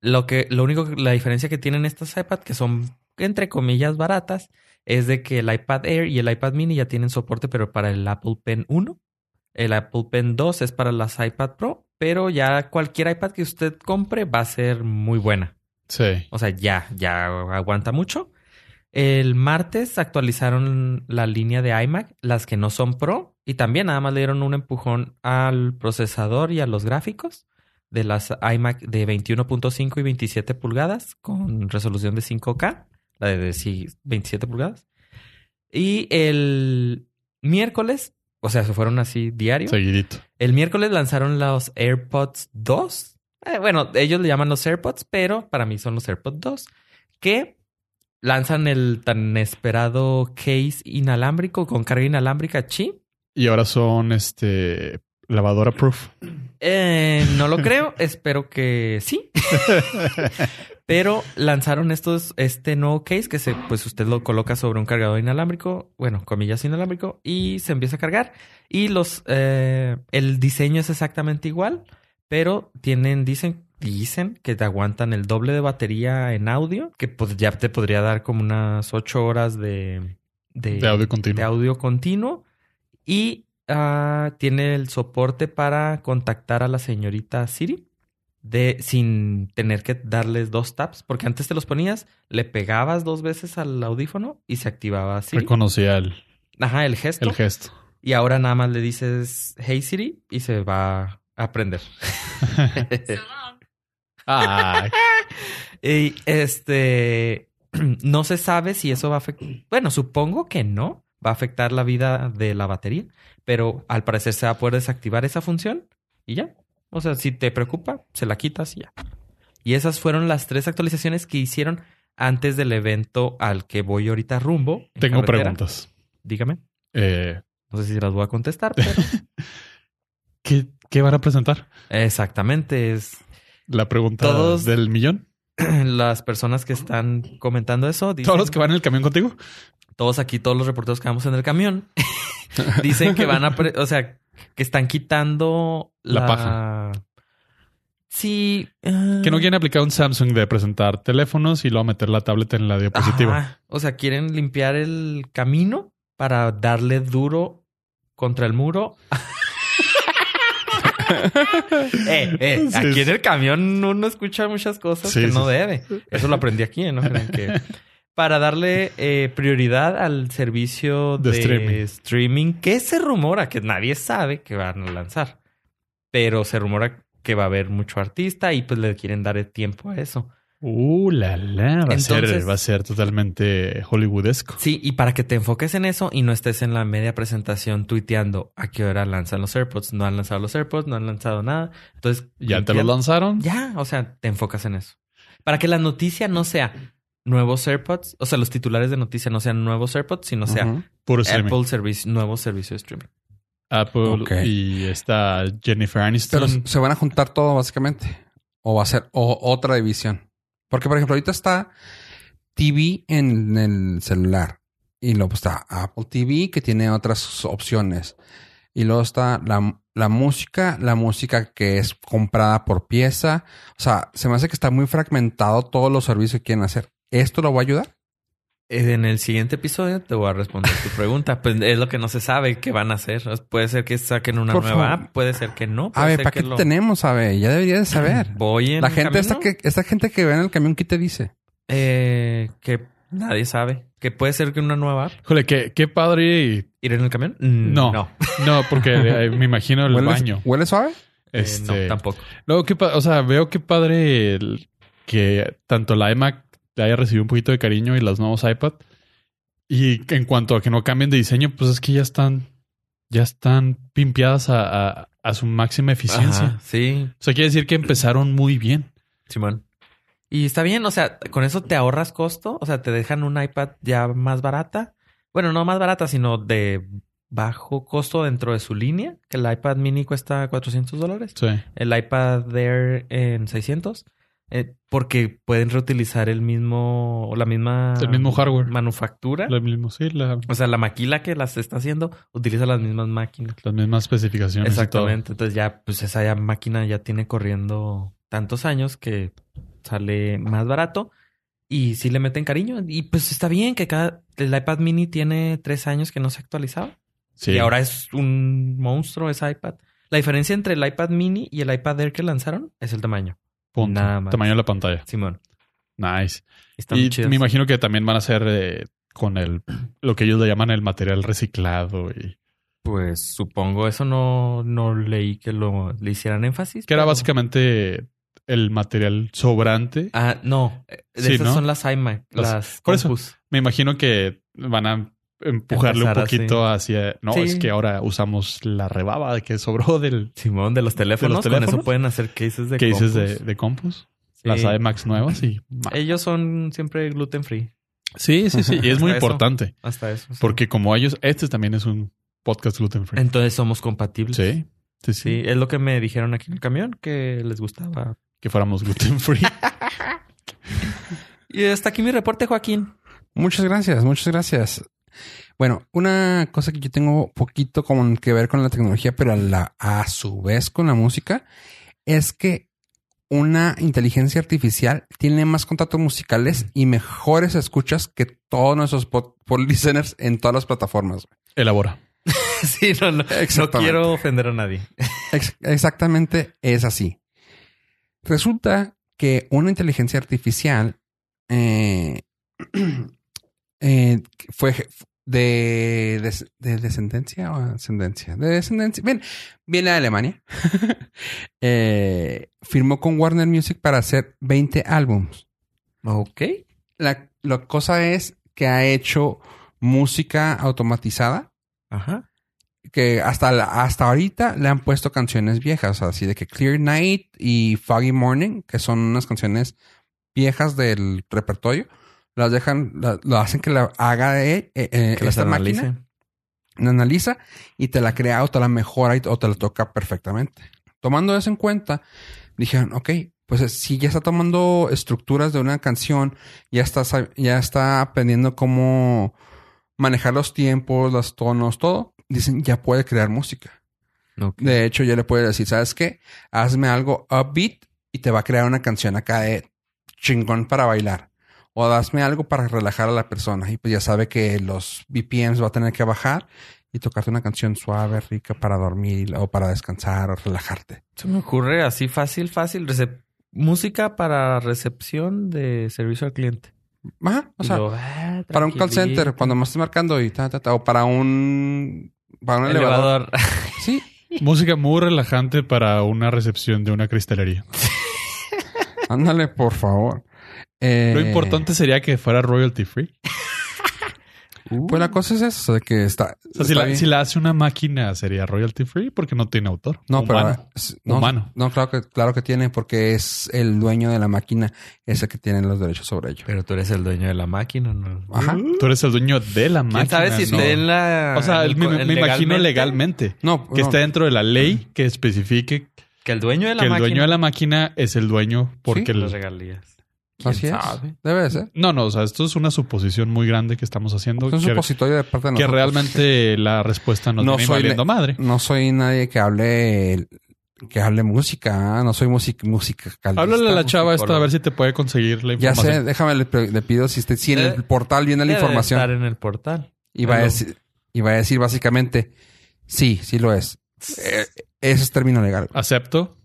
Lo que, lo único, la diferencia que tienen estas iPad, que son entre comillas baratas, es de que el iPad Air y el iPad Mini ya tienen soporte, pero para el Apple Pen 1. El Apple Pen 2 es para las iPad Pro, pero ya cualquier iPad que usted compre va a ser muy buena. Sí. O sea, ya, ya aguanta mucho. El martes actualizaron la línea de iMac, las que no son Pro, y también nada más le dieron un empujón al procesador y a los gráficos de las iMac de 21.5 y 27 pulgadas con resolución de 5K, la de sí, 27 pulgadas. Y el miércoles, o sea, se fueron así diario. Seguidito. El miércoles lanzaron los AirPods 2. Eh, bueno, ellos le llaman los AirPods, pero para mí son los AirPods 2. Que lanzan el tan esperado case inalámbrico con carga inalámbrica Chi. Y ahora son este lavadora proof. Eh, no lo creo, espero que sí. Pero lanzaron estos, este nuevo case que se, pues usted lo coloca sobre un cargador inalámbrico, bueno, comillas inalámbrico, y se empieza a cargar. Y los, eh, el diseño es exactamente igual, pero tienen, dicen, dicen que te aguantan el doble de batería en audio, que pues ya te podría dar como unas ocho horas de, De audio continuo. de audio continuo. Y ah, tiene el soporte para contactar a la señorita Siri de sin tener que darles dos taps, porque antes te los ponías, le pegabas dos veces al audífono y se activaba Siri. Reconocía el, Ajá, el gesto. el gesto. Y ahora nada más le dices Hey Siri y se va a aprender. Ah, y este no se sabe si eso va a afectar. Bueno, supongo que no va a afectar la vida de la batería, pero al parecer se va a poder desactivar esa función y ya. O sea, si te preocupa, se la quitas y ya. Y esas fueron las tres actualizaciones que hicieron antes del evento al que voy ahorita rumbo. en tengo carretera. preguntas. Dígame. Eh, No sé si las voy a contestar, pero ¿qué, ¿Qué van a presentar? exactamente es La pregunta Todos- del millón. las personas que están comentando eso. Dicen, ¿Todos los que van en el camión contigo? todos aquí, todos los reporteros que vamos en el camión, dicen que van a, o sea, que están quitando La la, paja. Sí. ah, Que no quieren aplicar un Samsung de presentar teléfonos y luego meter la tablet en la diapositiva. Ajá. O sea, quieren limpiar el camino para darle duro contra el muro. eh, eh, aquí en el camión uno escucha muchas cosas Sí, que no sí. debe. Eso lo aprendí aquí, ¿no? Crean que... Para darle eh, prioridad al servicio De de, streaming. streaming. que se rumora que nadie sabe que van a lanzar. Pero se rumora que va a haber mucho artista y pues le quieren dar el tiempo a eso. Uh, la la. Va, a ser, va a ser totalmente hollywoodesco. Sí, y para que te enfoques en eso y no estés en la media presentación tuiteando a qué hora lanzan los AirPods. No han lanzado los AirPods, no han lanzado nada. Entonces, ¿Ya te lo tuitean- lanzaron? Ya, o sea, te enfocas en eso. Para que la noticia no sea nuevos AirPods. O sea, los titulares de noticia no sean nuevos AirPods, sino sea. Apple servicio, nuevo servicio de streaming. Apple y esta Jennifer Aniston. Pero se van a juntar todo básicamente. O va a ser o- otra división. Porque, por ejemplo, ahorita está TV en el celular. Y luego está Apple TV que tiene otras opciones. Y luego está la, la música, la música que es comprada por pieza. O sea, se me hace que está muy fragmentado todos los servicios que quieren hacer. ¿Esto lo va a ayudar? Eh, En el siguiente episodio te voy a responder tu pregunta. Pues es lo que no se sabe qué van a hacer. Puede ser que saquen una Por nueva favor. app, puede ser que no. A ver, ser ¿para que qué lo- tenemos? A ver, ya debería de saber. Voy en La gente, esta, que, esta gente que ve en el camión, ¿qué te dice? eh, que nadie sabe. Que puede ser que una nueva app. Híjole, qué, qué padre. ¿Ir en el camión? Mm, No. No. No, porque eh, me imagino el ¿Huele, baño. ¿Huele suave? Eh, Este, no, tampoco. Luego, qué o sea, veo qué padre el- que tanto la iMac le haya recibido un poquito de cariño y los nuevos iPad. Y en cuanto a que no cambien de diseño, pues es que ya están, ya están pimpeadas a, a- a su máxima eficiencia. Ajá, sí, O sea, quiere decir que empezaron muy bien. Simón. Y está bien, o sea, con eso te ahorras costo. O sea, te dejan un iPad ya más barata. Bueno, no más barata, sino de bajo costo dentro de su línea. Que el iPad mini cuesta 400 dólares. Sí. El iPad Air en 600. Eh, porque pueden reutilizar el mismo, la misma... El mismo hardware. Manufactura. Lo mismo, sí, la- O sea, la maquila que las está haciendo utiliza las mismas máquinas. las mismas especificaciones. Exactamente. Entonces ya, pues esa ya máquina ya tiene corriendo tantos años que sale más barato y sí le meten cariño. Y pues está bien que cada el iPad mini tiene tres años que no se actualizaba. Sí. Y ahora es un monstruo ese iPad. La diferencia entre el iPad mini y el iPad Air que lanzaron es el tamaño. Punto. nada más. Tamaño de la pantalla. Simón. Nice. Y me imagino que también van a hacer eh, con el lo que ellos le llaman el material reciclado y Pues supongo eso no, no leí que lo le hicieran énfasis. que era básicamente el material sobrante. Ah, no. De Sí, esas ¿no? son las iMac. Las- Las, por eso. Me imagino que van a empujarle un poquito hacia. No, Sí. es que ahora usamos la rebaba que sobró del Simón, de los teléfonos. Con teléfonos? eso pueden hacer cases de cases de, compus. de Compus. Sí. Las iMacs nuevas y. Ellos son siempre gluten free. Sí, sí, sí. Y es muy eso. importante. Hasta eso. sí. Porque como ellos, este también es un podcast gluten free. Entonces somos compatibles. Sí, sí, sí. Sí, es lo que me dijeron aquí en el camión, que les gustaba. Que fuéramos gluten free. Y hasta aquí mi reporte, Joaquín. Muchas gracias, muchas gracias. Bueno, una cosa que yo tengo poquito con que ver con la tecnología, pero a, la, a su vez con la música, es que una inteligencia artificial tiene más contratos musicales y mejores escuchas que todos nuestros listeners en todas las plataformas. Elabora. sí, no, no, no Exactamente. quiero ofender a nadie. Ex- exactamente es así. Resulta que una inteligencia artificial eh, eh, fue de, de, de descendencia o ascendencia. De descendencia. Bien, viene de Alemania. Eh, firmó con Warner Music para hacer 20 álbums. Ok. La, la cosa es que ha hecho música automatizada Ajá. que hasta, la- hasta ahorita le han puesto canciones viejas, así de que Clear Night y Foggy Morning, que son unas canciones viejas del repertorio, las dejan, la- lo hacen que la haga eh, eh, eh, Que las esta analice. máquina, la analiza y te la crea o te la mejora y- o te la toca perfectamente. Tomando eso en cuenta, dijeron, ok, pues eh, si ya está tomando estructuras de una canción, ya está, ya está aprendiendo cómo manejar los tiempos, los tonos, todo, dicen, ya puede crear música. De hecho, ya le puede decir, ¿sabes qué? Hazme algo upbeat y te va a crear una canción acá de chingón para bailar. O hazme algo para relajar a la persona. Y pues ya sabe que los BPMs va a tener que bajar y tocarte una canción suave, rica para dormir o para descansar o relajarte. Se me ocurre así fácil, fácil. recep- música para recepción de servicio al cliente. Ajá. O sea, ah, para un call center, cuando me estés marcando y ta, ta, ta, o para un, para un elevador. elevador. Sí. Música muy relajante para una recepción de una cristalería. Ándale, por favor. Eh, Lo importante sería que fuera royalty free. Pues la cosa es eso, de que está. O sea, si, está la, bien. si la hace una máquina, ¿sería royalty free? Porque no tiene autor. No, pero Humano. no, Humano. no, claro que claro que tiene, porque es el dueño de la máquina, es el que tiene los derechos sobre ello. Pero tú eres el dueño de la máquina, ¿no? Ajá. Tú eres el dueño de la máquina. ¿Quién sabe si no. en la... O sea, en- me, imagino legalmente. No, Que no. esté dentro de la ley que especifique Que el dueño de la que el máquina... dueño de la máquina es el dueño porque... Sí. el- Las regalías. Así ¿Quién es. Debe de ser. No, no, o sea, esto es una suposición muy grande que estamos haciendo. Es un que, supositorio de parte de que nosotros. realmente la respuesta nos No viene soy valiendo madre. No soy nadie que hable que hable música, ¿ah? no soy música música Háblale a la chava esta a ver si te puede conseguir la Ya información. sé, déjame le, le pido si, esté- si en el portal viene la Debe información estar en el portal. y va a decir y va a decir básicamente sí, sí lo es. Eh, ese es término legal. Acepto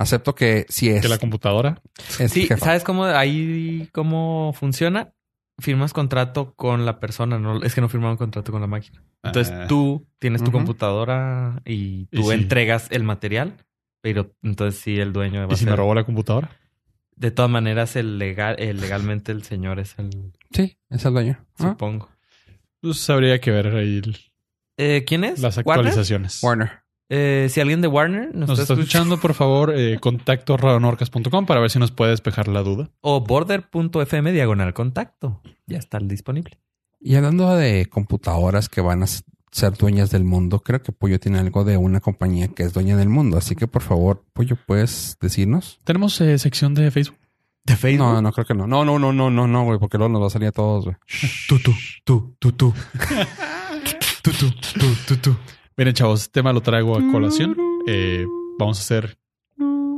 Acepto que sí es. que la computadora... es Sí, jefa. ¿sabes cómo ahí cómo funciona? Firmas contrato con la persona, no es que no firmaron contrato con la máquina. Entonces Ah, tú tienes tu computadora y Y tú sí. entregas el material, pero entonces sí el dueño va ¿Y a si ser. me robó la computadora? De todas maneras, el legal, el legalmente el señor es el, Sí, es el dueño. Ah, supongo. Pues habría que ver ahí el- Eh, ¿Quién es? las ¿Warner? actualizaciones. Warner. Eh, si alguien de Warner nos, Nos está escuchando, por favor, eh, contacto radonorcas.com para ver si nos puede despejar la duda. O border.fm diagonal contacto. Ya está disponible. Y hablando de computadoras que van a ser dueñas del mundo, creo que Pollo tiene algo de una compañía que es dueña del mundo. Así que por favor, Pollo, ¿puedes decirnos? Tenemos eh, sección de Facebook. ¿De Facebook? No, no creo que no. No, no, no, no, no, no, güey, porque luego nos va a salir a todos, güey. Tú, tú, tú, tú, tú. tú, tú, tú, tú, tú. Miren, chavos, este tema lo traigo a colación. Eh, vamos a hacer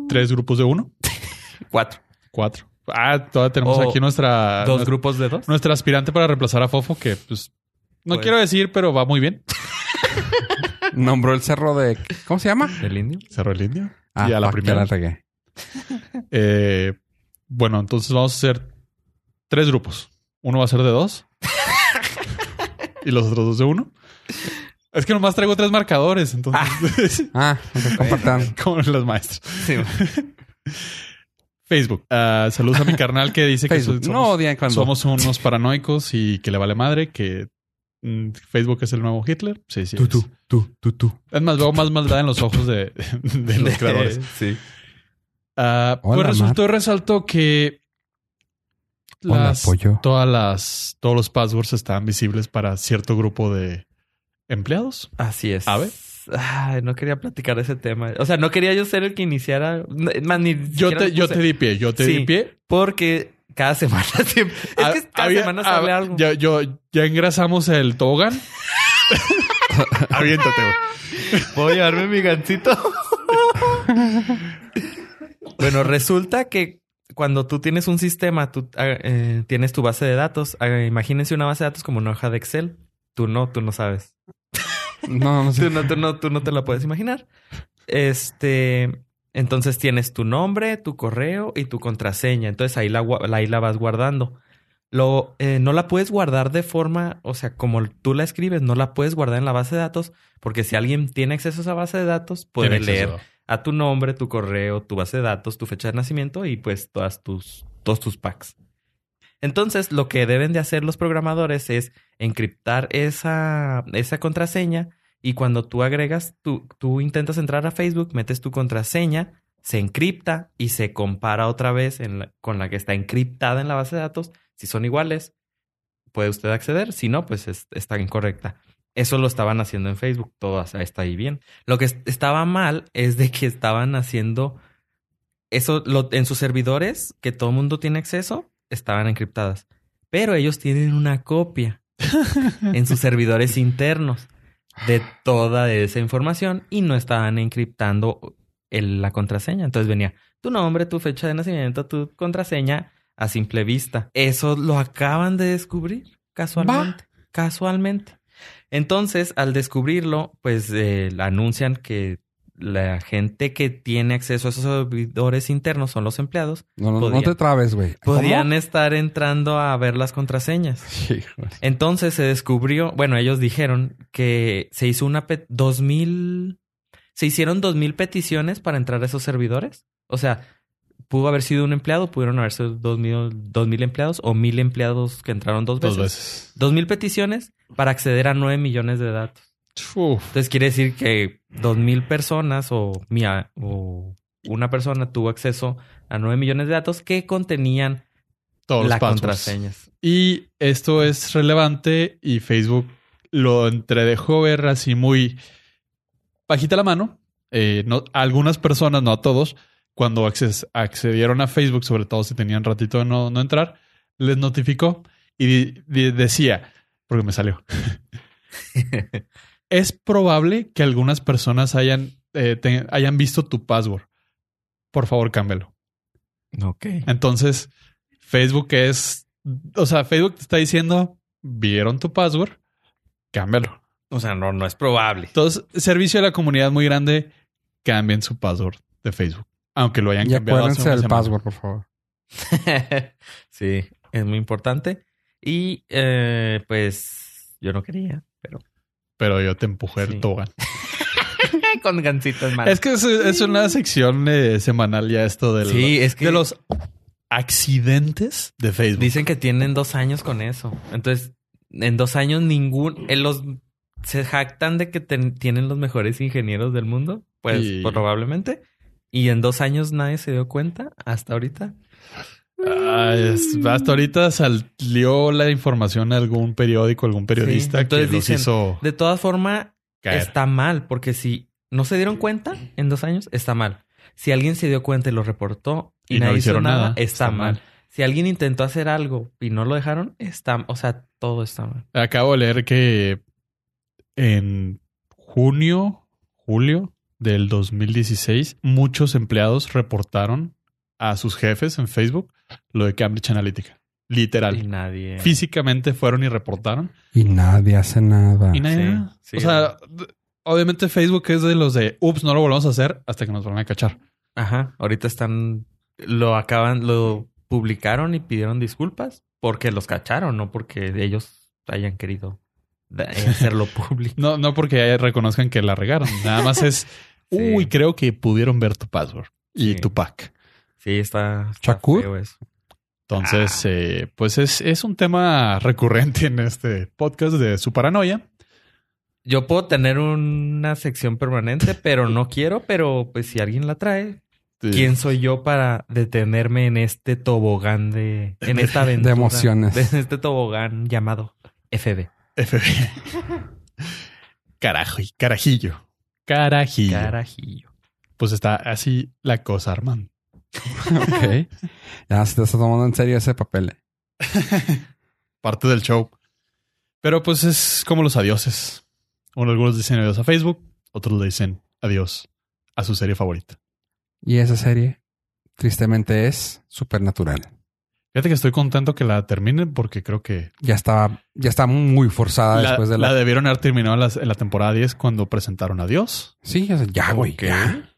tres grupos de uno, Cuatro. cuatro. Ah, todavía tenemos aquí nuestra, ¿Dos nuestra, grupos de dos? nuestra aspirante para reemplazar a Fofo, que pues no Pues- quiero decir, pero va muy bien. Nombró el cerro de... ¿Cómo se llama? ¿Del indio? Cerró el indio. Ah, y a la primera. la regué. Eh, bueno, entonces vamos a hacer tres grupos. Uno va a ser de dos. y los otros dos de uno. Es que nomás traigo tres marcadores, entonces. Ah, ok, compartan. como los maestros. Sí. Facebook. Ah, saludos a mi carnal que dice que somos, no odian cuando... somos unos paranoicos y que le vale madre, que mm, Facebook es el nuevo Hitler. Sí, sí. Tú, es. tú, tú, tú, tú. Es más, veo más maldad en los ojos de, de los creadores. Sí. Ah, Hola, pues resultó y resaltó que Hola, las, pollo. todas las, todos los passwords estaban visibles para cierto grupo de empleados. Así es. A ver. Ay, no quería platicar ese tema. O sea, no quería yo ser el que iniciara. más, ni Yo te, yo te di pie, yo te Sí. di pie. Porque cada semana siempre. Es Ah, que cada había- semana ah, sale algo. Ya, yo, ya engrasamos el tobogán. Aviéntate, güey. ¿Puedo llevarme mi gancito? bueno, resulta que cuando tú tienes un sistema, tú ah, eh, tienes tu base de datos. Ah, imagínense una base de datos como una hoja de Excel. Tú no, tú no sabes. No, no sé. Tú no, tú no, tú no te la puedes imaginar. Este, entonces tienes tu nombre, tu correo y tu contraseña. Entonces ahí la, ahí la vas guardando. Lo, eh, no la puedes guardar de forma, o sea, como tú la escribes, no la puedes guardar en la base de datos, porque si alguien tiene acceso a esa base de datos, puede Tiene leer acceso. a tu nombre, tu correo, tu base de datos, tu fecha de nacimiento y pues todas tus, todos tus packs. Entonces, lo que deben de hacer los programadores es encriptar esa, esa contraseña y cuando tú agregas, tú, tú intentas entrar a Facebook, metes tu contraseña, se encripta y se compara otra vez con la que está encriptada en la base de datos. Si son iguales, puede usted acceder. Si no, pues es- está incorrecta. Eso lo estaban haciendo en Facebook. Todo está ahí bien. Lo que est- estaba mal es de que estaban haciendo eso lo- en sus servidores, que todo el mundo tiene acceso, estaban encriptadas. Pero ellos tienen una copia en sus servidores internos de toda esa información y no estaban encriptando el- la contraseña. Entonces venía tu nombre, tu fecha de nacimiento, tu contraseña a simple vista. Eso lo acaban de descubrir casualmente. Casualmente. Entonces, al descubrirlo, pues eh, anuncian que la gente que tiene acceso a esos servidores internos son los empleados. No, no, no te trabes, güey. ¿Cómo? Podían estar entrando a ver las contraseñas. Entonces se descubrió, bueno, ellos dijeron que se hizo una pe- 2000 se hicieron 2000 peticiones para entrar a esos servidores. O sea, pudo haber sido un empleado, pudieron haber sido dos mil, dos mil empleados o mil empleados que entraron dos veces. Dos veces. Dos mil peticiones para acceder a nueve millones de datos. Uf. Entonces quiere decir que dos mil personas o, mía, o una persona tuvo acceso a nueve millones de datos que contenían Todos los las contraseñas. Y esto es relevante y Facebook lo entredejó ver así muy bajita la mano. Eh, no, algunas personas, no a todos, cuando acces- accedieron a Facebook, sobre todo si tenían ratito de no, no entrar, les notificó y di- di- decía, porque me salió, es probable que algunas personas hayan, eh, te- hayan visto tu password. Por favor, cámbialo. Ok. Entonces, Facebook es, o sea, Facebook te está diciendo, vieron tu password, cámbialo. O sea, no, no es probable. Entonces, servicio a la comunidad muy grande, cambien su password de Facebook. Aunque lo hayan Y cambiado. acuérdense del password, por favor. sí, es muy importante. Y eh, pues yo no quería, pero Pero yo te empujé Sí. el tobogán. con gancitos más. Es que es, es una sección eh, semanal ya esto de, Sí, los, es que- de los accidentes de Facebook. Dicen que tienen dos años con eso. Entonces, en dos años ningún... En los, se jactan de que ten- tienen los mejores ingenieros del mundo. Pues Y- probablemente. Y en dos años nadie se dio cuenta hasta ahorita. Ah, es- hasta ahorita salió la información a algún periódico, algún periodista entonces que los hizo De todas formas, está mal. Porque si no se dieron cuenta en dos años, está mal. Si alguien se dio cuenta y lo reportó y, Y no nadie hizo nada, nada, está, está mal. mal. Si alguien intentó hacer algo y no lo dejaron, está... O sea, todo está mal. Acabo de leer que en junio, julio del 2016, muchos empleados reportaron a sus jefes en Facebook lo de Cambridge Analytica. Y Literal. nadie... Físicamente fueron y reportaron. Y nadie hace nada. Y nadie. sí, o sea, obviamente Facebook es de los de, ups, no lo volvemos a hacer hasta que nos vuelvan a cachar. Ajá, ahorita están, lo acaban, lo publicaron y pidieron disculpas porque los cacharon, no porque ellos hayan querido eh, hacerlo público. No, no porque reconozcan que la regaron. Nada más es, Sí. uy, creo que pudieron ver tu password y Sí. tu pack. Sí, está, está Shakur. feo eso. Entonces, eh, pues es, es un tema recurrente en este podcast de su paranoia. Yo puedo tener una sección permanente, pero no quiero, pero pues si alguien la trae, ¿quién soy yo para detenerme en este tobogán de, en esta aventura? De emociones. De este tobogán llamado FB. FB. Carajo, y carajillo. Carajillo. Carajillo. Pues está así la cosa, Armando. Ok. Ya se te está tomando en serio ese papel. eh. Parte del show. Pero pues es como los adioses. Uno- Algunos dicen adiós a Facebook, otros le dicen adiós a su serie favorita. Y esa serie, tristemente, es supernatural. Fíjate que estoy contento que la terminen porque creo que Ya estaba, ya está muy forzada la, después de la. la debieron haber terminado en la, en la temporada 10 cuando presentaron a Dios. Sí, ya, güey. Ya.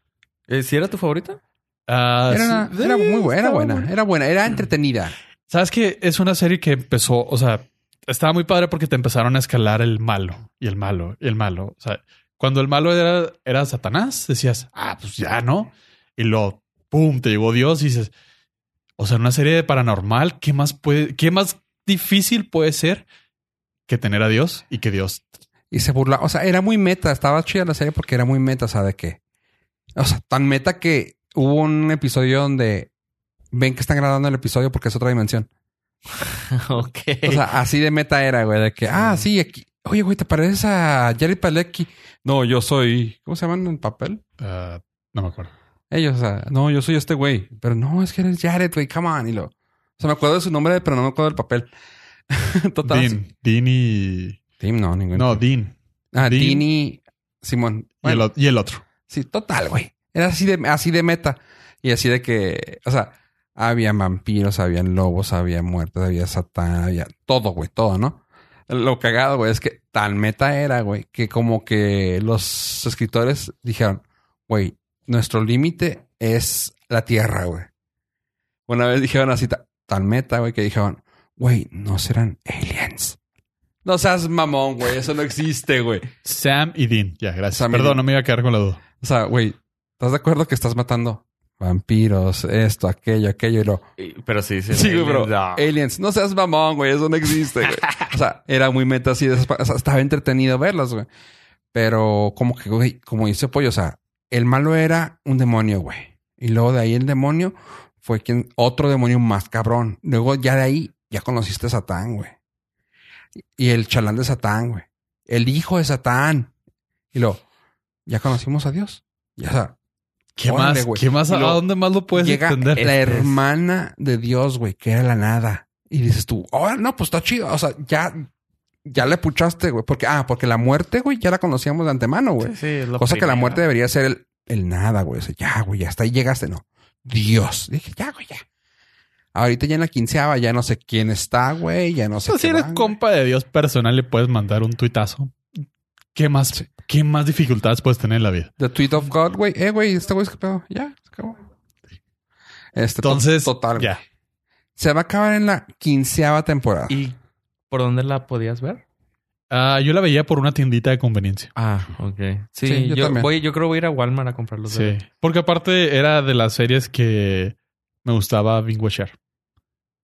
Eh, ¿Sí era tu favorita? Ah, Era, una- sí, era muy buena, buena, era buena, era entretenida. Sabes que es una serie que empezó, o sea, estaba muy padre porque te empezaron a escalar el malo y el malo y el malo. O sea, cuando el malo era, era Satanás, decías, ah, pues ya no. Y luego, pum, te llegó Dios y dices, o sea, una serie de paranormal, ¿qué más puede, qué más difícil puede ser que tener a Dios y que Dios Y se burla. O sea, era muy meta. Estaba chida la serie porque era muy meta. De que. O sea, tan meta que hubo un episodio donde ven que están grabando el episodio porque es otra dimensión. ok. O sea, así de meta era, güey. De que, ah, sí, aquí. Oye, güey, ¿te pareces a Jared Palecki? No, yo soy. ¿Cómo se llaman en papel? Ah, no me acuerdo. Ellos, o sea, no, yo soy este güey. Pero no, es que eres Jared, güey, come on. Y lo. O sea, me acuerdo de su nombre, pero no me acuerdo del papel. Total. Dean, Dean y Tim, no, ningún. no, Dean Ah, Dean. Dean y Simón. el, y el otro. sí, total, güey. Era así de, así de meta. Y así de que, o sea, había vampiros, habían lobos, había muertes, había satán, había todo, güey, todo, ¿no? Lo cagado, güey, es que tan meta era, güey, que como que los escritores dijeron, güey, nuestro límite es la tierra, güey. Una vez dijeron así, ta- tan meta, güey, que dijeron, güey, no serán aliens. No seas mamón, güey, eso no existe, güey. Sam y Dean. Ya, gracias. Sam Perdón, no me iba a quedar con la duda. O sea, güey, ¿estás de acuerdo que estás matando vampiros, esto, aquello, aquello y lo. Pero sí, sí. Sí, güey, bro. No. Aliens, no seas mamón, güey, eso no existe, güey. o sea, era muy meta así, de esas pa- o sea, estaba entretenido verlas, güey. Pero como que, güey, como dice Pollo, o sea, el malo era un demonio, güey. Y luego de ahí el demonio fue quien, otro demonio más cabrón. Luego ya de ahí ya conociste a Satán, güey. Y el chalán de Satán, güey. El hijo de Satán. Y luego, ya conocimos a Dios. Ya, o sea, ¿Qué Órale, más? güey. ¿Qué más? ¿A dónde más lo puedes llega extender? la hermana de Dios, güey, que era la nada. Y dices tú, oh, no, pues está chido. O sea, ya, ya le puchaste, güey. Porque, ah, porque la muerte, güey, ya la conocíamos de antemano, güey. Sí, sí, Cosa que la muerte debería ser el, el nada, güey. O sea, ya, güey, hasta ahí llegaste, no. Dios. Dije, ya, güey, ya. Ahorita ya en la quinceava ya no sé quién está, güey. Ya no sé Pues si qué eres van, güey. compa de Dios personal, le puedes mandar un tuitazo. ¿Qué más, ¿Qué más dificultades puedes tener en la vida? The tweet of God, güey. Eh, güey, este güey es que pedo. Ya, se acabó. Este, to- Entonces, total, ya. Se va a acabar en la quinceava temporada. ¿Y por dónde la podías ver? Ah, yo la veía por una tiendita de conveniencia. Ah, ok. Sí, Sí, yo yo, también. voy, yo creo voy a ir a Walmart a comprar los Sí. Porque aparte era de las series que me gustaba binge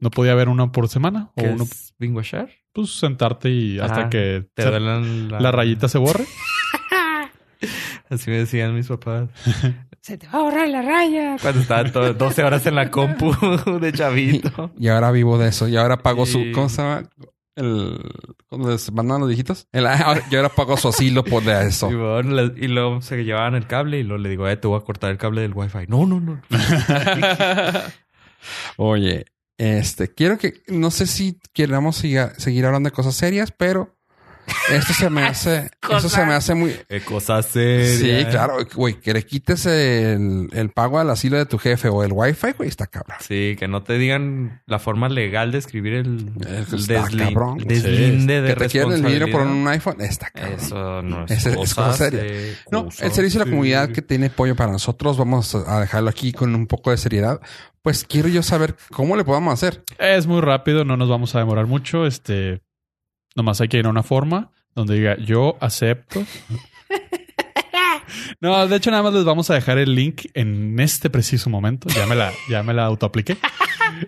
No podía ver una por semana o ¿Qué uno, es Bingo Share? pues sentarte y hasta Ah, que Te se- la... la rayita se borre. Así me decían mis papás. Se te va a borrar la raya. Cuando estaba todo- 12 horas en la compu de chavito. Y ahora vivo de eso. Y ahora pago Sí. su. ¿Cómo se llama? El. ¿Cómo les mandan los viejitos? El, ahora- yo ahora pago su asilo por de eso. Y, bueno, le- y luego se llevaban el cable y luego le digo, eh, te voy a cortar el cable del wifi. No, no, no. Oye, este, quiero que. No sé si queramos seguir hablando de cosas serias, pero. Esto se me hace. Eso se me hace muy. Qué cosa seria. Sí, claro, güey, que le quites el, el pago al asilo de tu jefe o el wifi, güey, está cabrón. Sí, que no te digan la forma legal de escribir el, Eh, el está deslin- cabrón. deslinde de Que te quieren el dinero por un iPhone, está cabrón. Eso no es, es cosa cosa seria. se- No, el servicio de la comunidad que tiene pollo para nosotros, vamos a dejarlo aquí con un poco de seriedad. Pues quiero yo saber cómo le podemos hacer. Es muy rápido, no nos vamos a demorar mucho. Este, nomás hay que ir a una forma donde diga yo acepto. No, de hecho, nada más les vamos a dejar el link en este preciso momento. Ya me la, ya me la autoapliqué.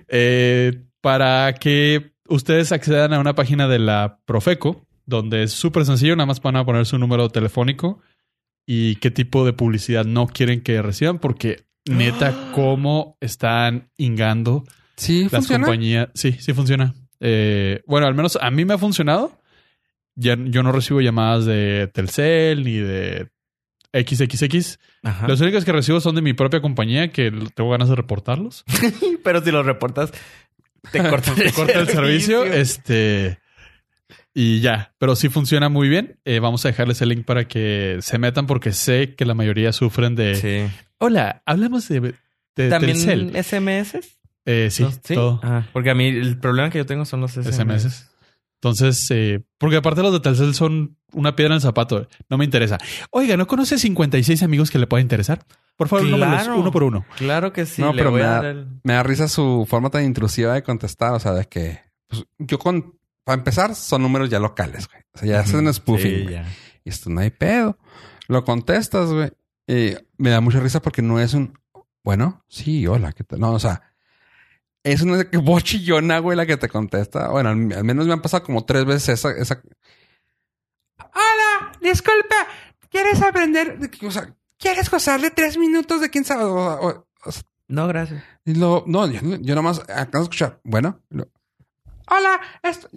Eh, para que ustedes accedan a una página de la Profeco, donde es súper sencillo, nada más van a poner su número telefónico y qué tipo de publicidad no quieren que reciban, porque neta, cómo están ingando Sí, las funciona. compañías. Sí, sí funciona. Eh, bueno, al menos a mí me ha funcionado. Ya, yo no recibo llamadas de Telcel ni de XXX. Ajá. Los únicos que recibo son de mi propia compañía que tengo ganas de reportarlos. Pero si lo reportas, te corta el servicio. Este. Y ya, pero sí funciona muy bien. Eh, vamos a dejarles el link para que se metan porque sé que la mayoría sufren de... Sí. Hola, hablamos de, de ¿También Telcel. SMS? Eh, sí, ¿No? todo. Ah, porque a mí el problema que yo tengo son los SMS. SMS. Entonces, eh, porque aparte los de Telcel son una piedra en el zapato. No me interesa. Oiga, ¿no conoce 56 amigos que le pueda interesar? Por favor, Claro. uno por uno. Claro que sí. No, le pero voy me a da- dar el- Me da risa su forma tan intrusiva de contestar. O sea, de que pues, yo con. Para empezar, son números ya locales, güey. O sea, ya hacen spoofing. Sí, güey. ya. Y esto no hay pedo. Lo contestas, güey. Y me da mucha risa porque no es un. Bueno, sí, hola, ¿qué tal? No, o sea, es una voz chillona, güey, la que te contesta. Bueno, al, al menos me han pasado como tres veces esa. esa... Hola, disculpa, ¿quieres aprender? O sea, ¿quieres gozarle tres minutos de quién sabe? O- o- o sea, No, gracias. y lo, no, yo, yo nomás acabo de escuchar. Bueno, lo- hola, esto.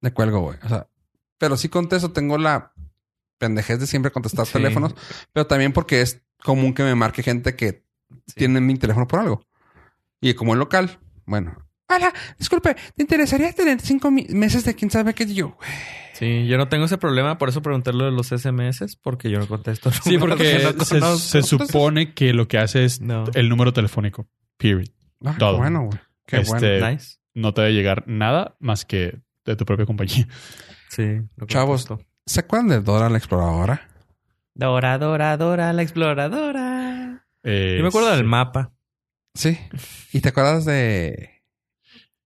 Le cuelgo, güey. O sea, pero sí contesto, tengo la pendejez de siempre contestar Sí. teléfonos, pero también porque es común que me marque gente que tiene mi teléfono por algo. Y como es local, bueno. Hola, disculpe, ¿te interesaría tener cinco meses de quién sabe qué yo? Sí, yo no tengo ese problema, por eso pregunté lo de los SMS, porque yo no contesto. Sí, porque números que no se, supone que lo que hace es No. el número telefónico. Period. Ah, qué Todo. bueno, güey. Qué Este, bueno. Nice. No te debe llegar nada más que de tu propia compañía. Sí. lo Chavos. ¿Se acuerdan de Dora la exploradora? Dora, Dora, Dora, la exploradora. Eh, Yo me acuerdo del mapa. Sí. ¿Y te acuerdas de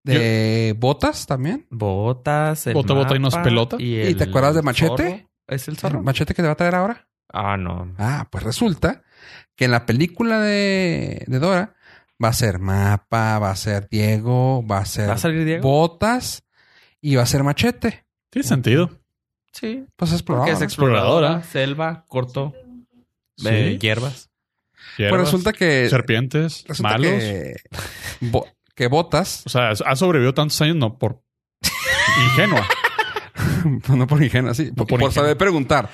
de botas también? Botas, el Bota, bota y nos pelota. ¿Y el te acuerdas de Machete? zorro. ¿Es el ¿El zorro? machete que te va a traer ahora? Ah, no. Ah, pues resulta que en la película de, de Dora va a ser Mapa, va a ser Diego, va a ser ¿Va a salir Diego? Botas y va a ser Machete. Tiene sentido. Sí. Pues es Porque es exploradora, Exploradora. selva, corto, Sí. eh, hierbas. Pues Hierbas, resulta que serpientes, resulta malos. que, bo- que Botas, O sea, ha sobrevivido tantos años no por ingenua. no por ingenua, sí, por, por por ingenua. saber preguntar.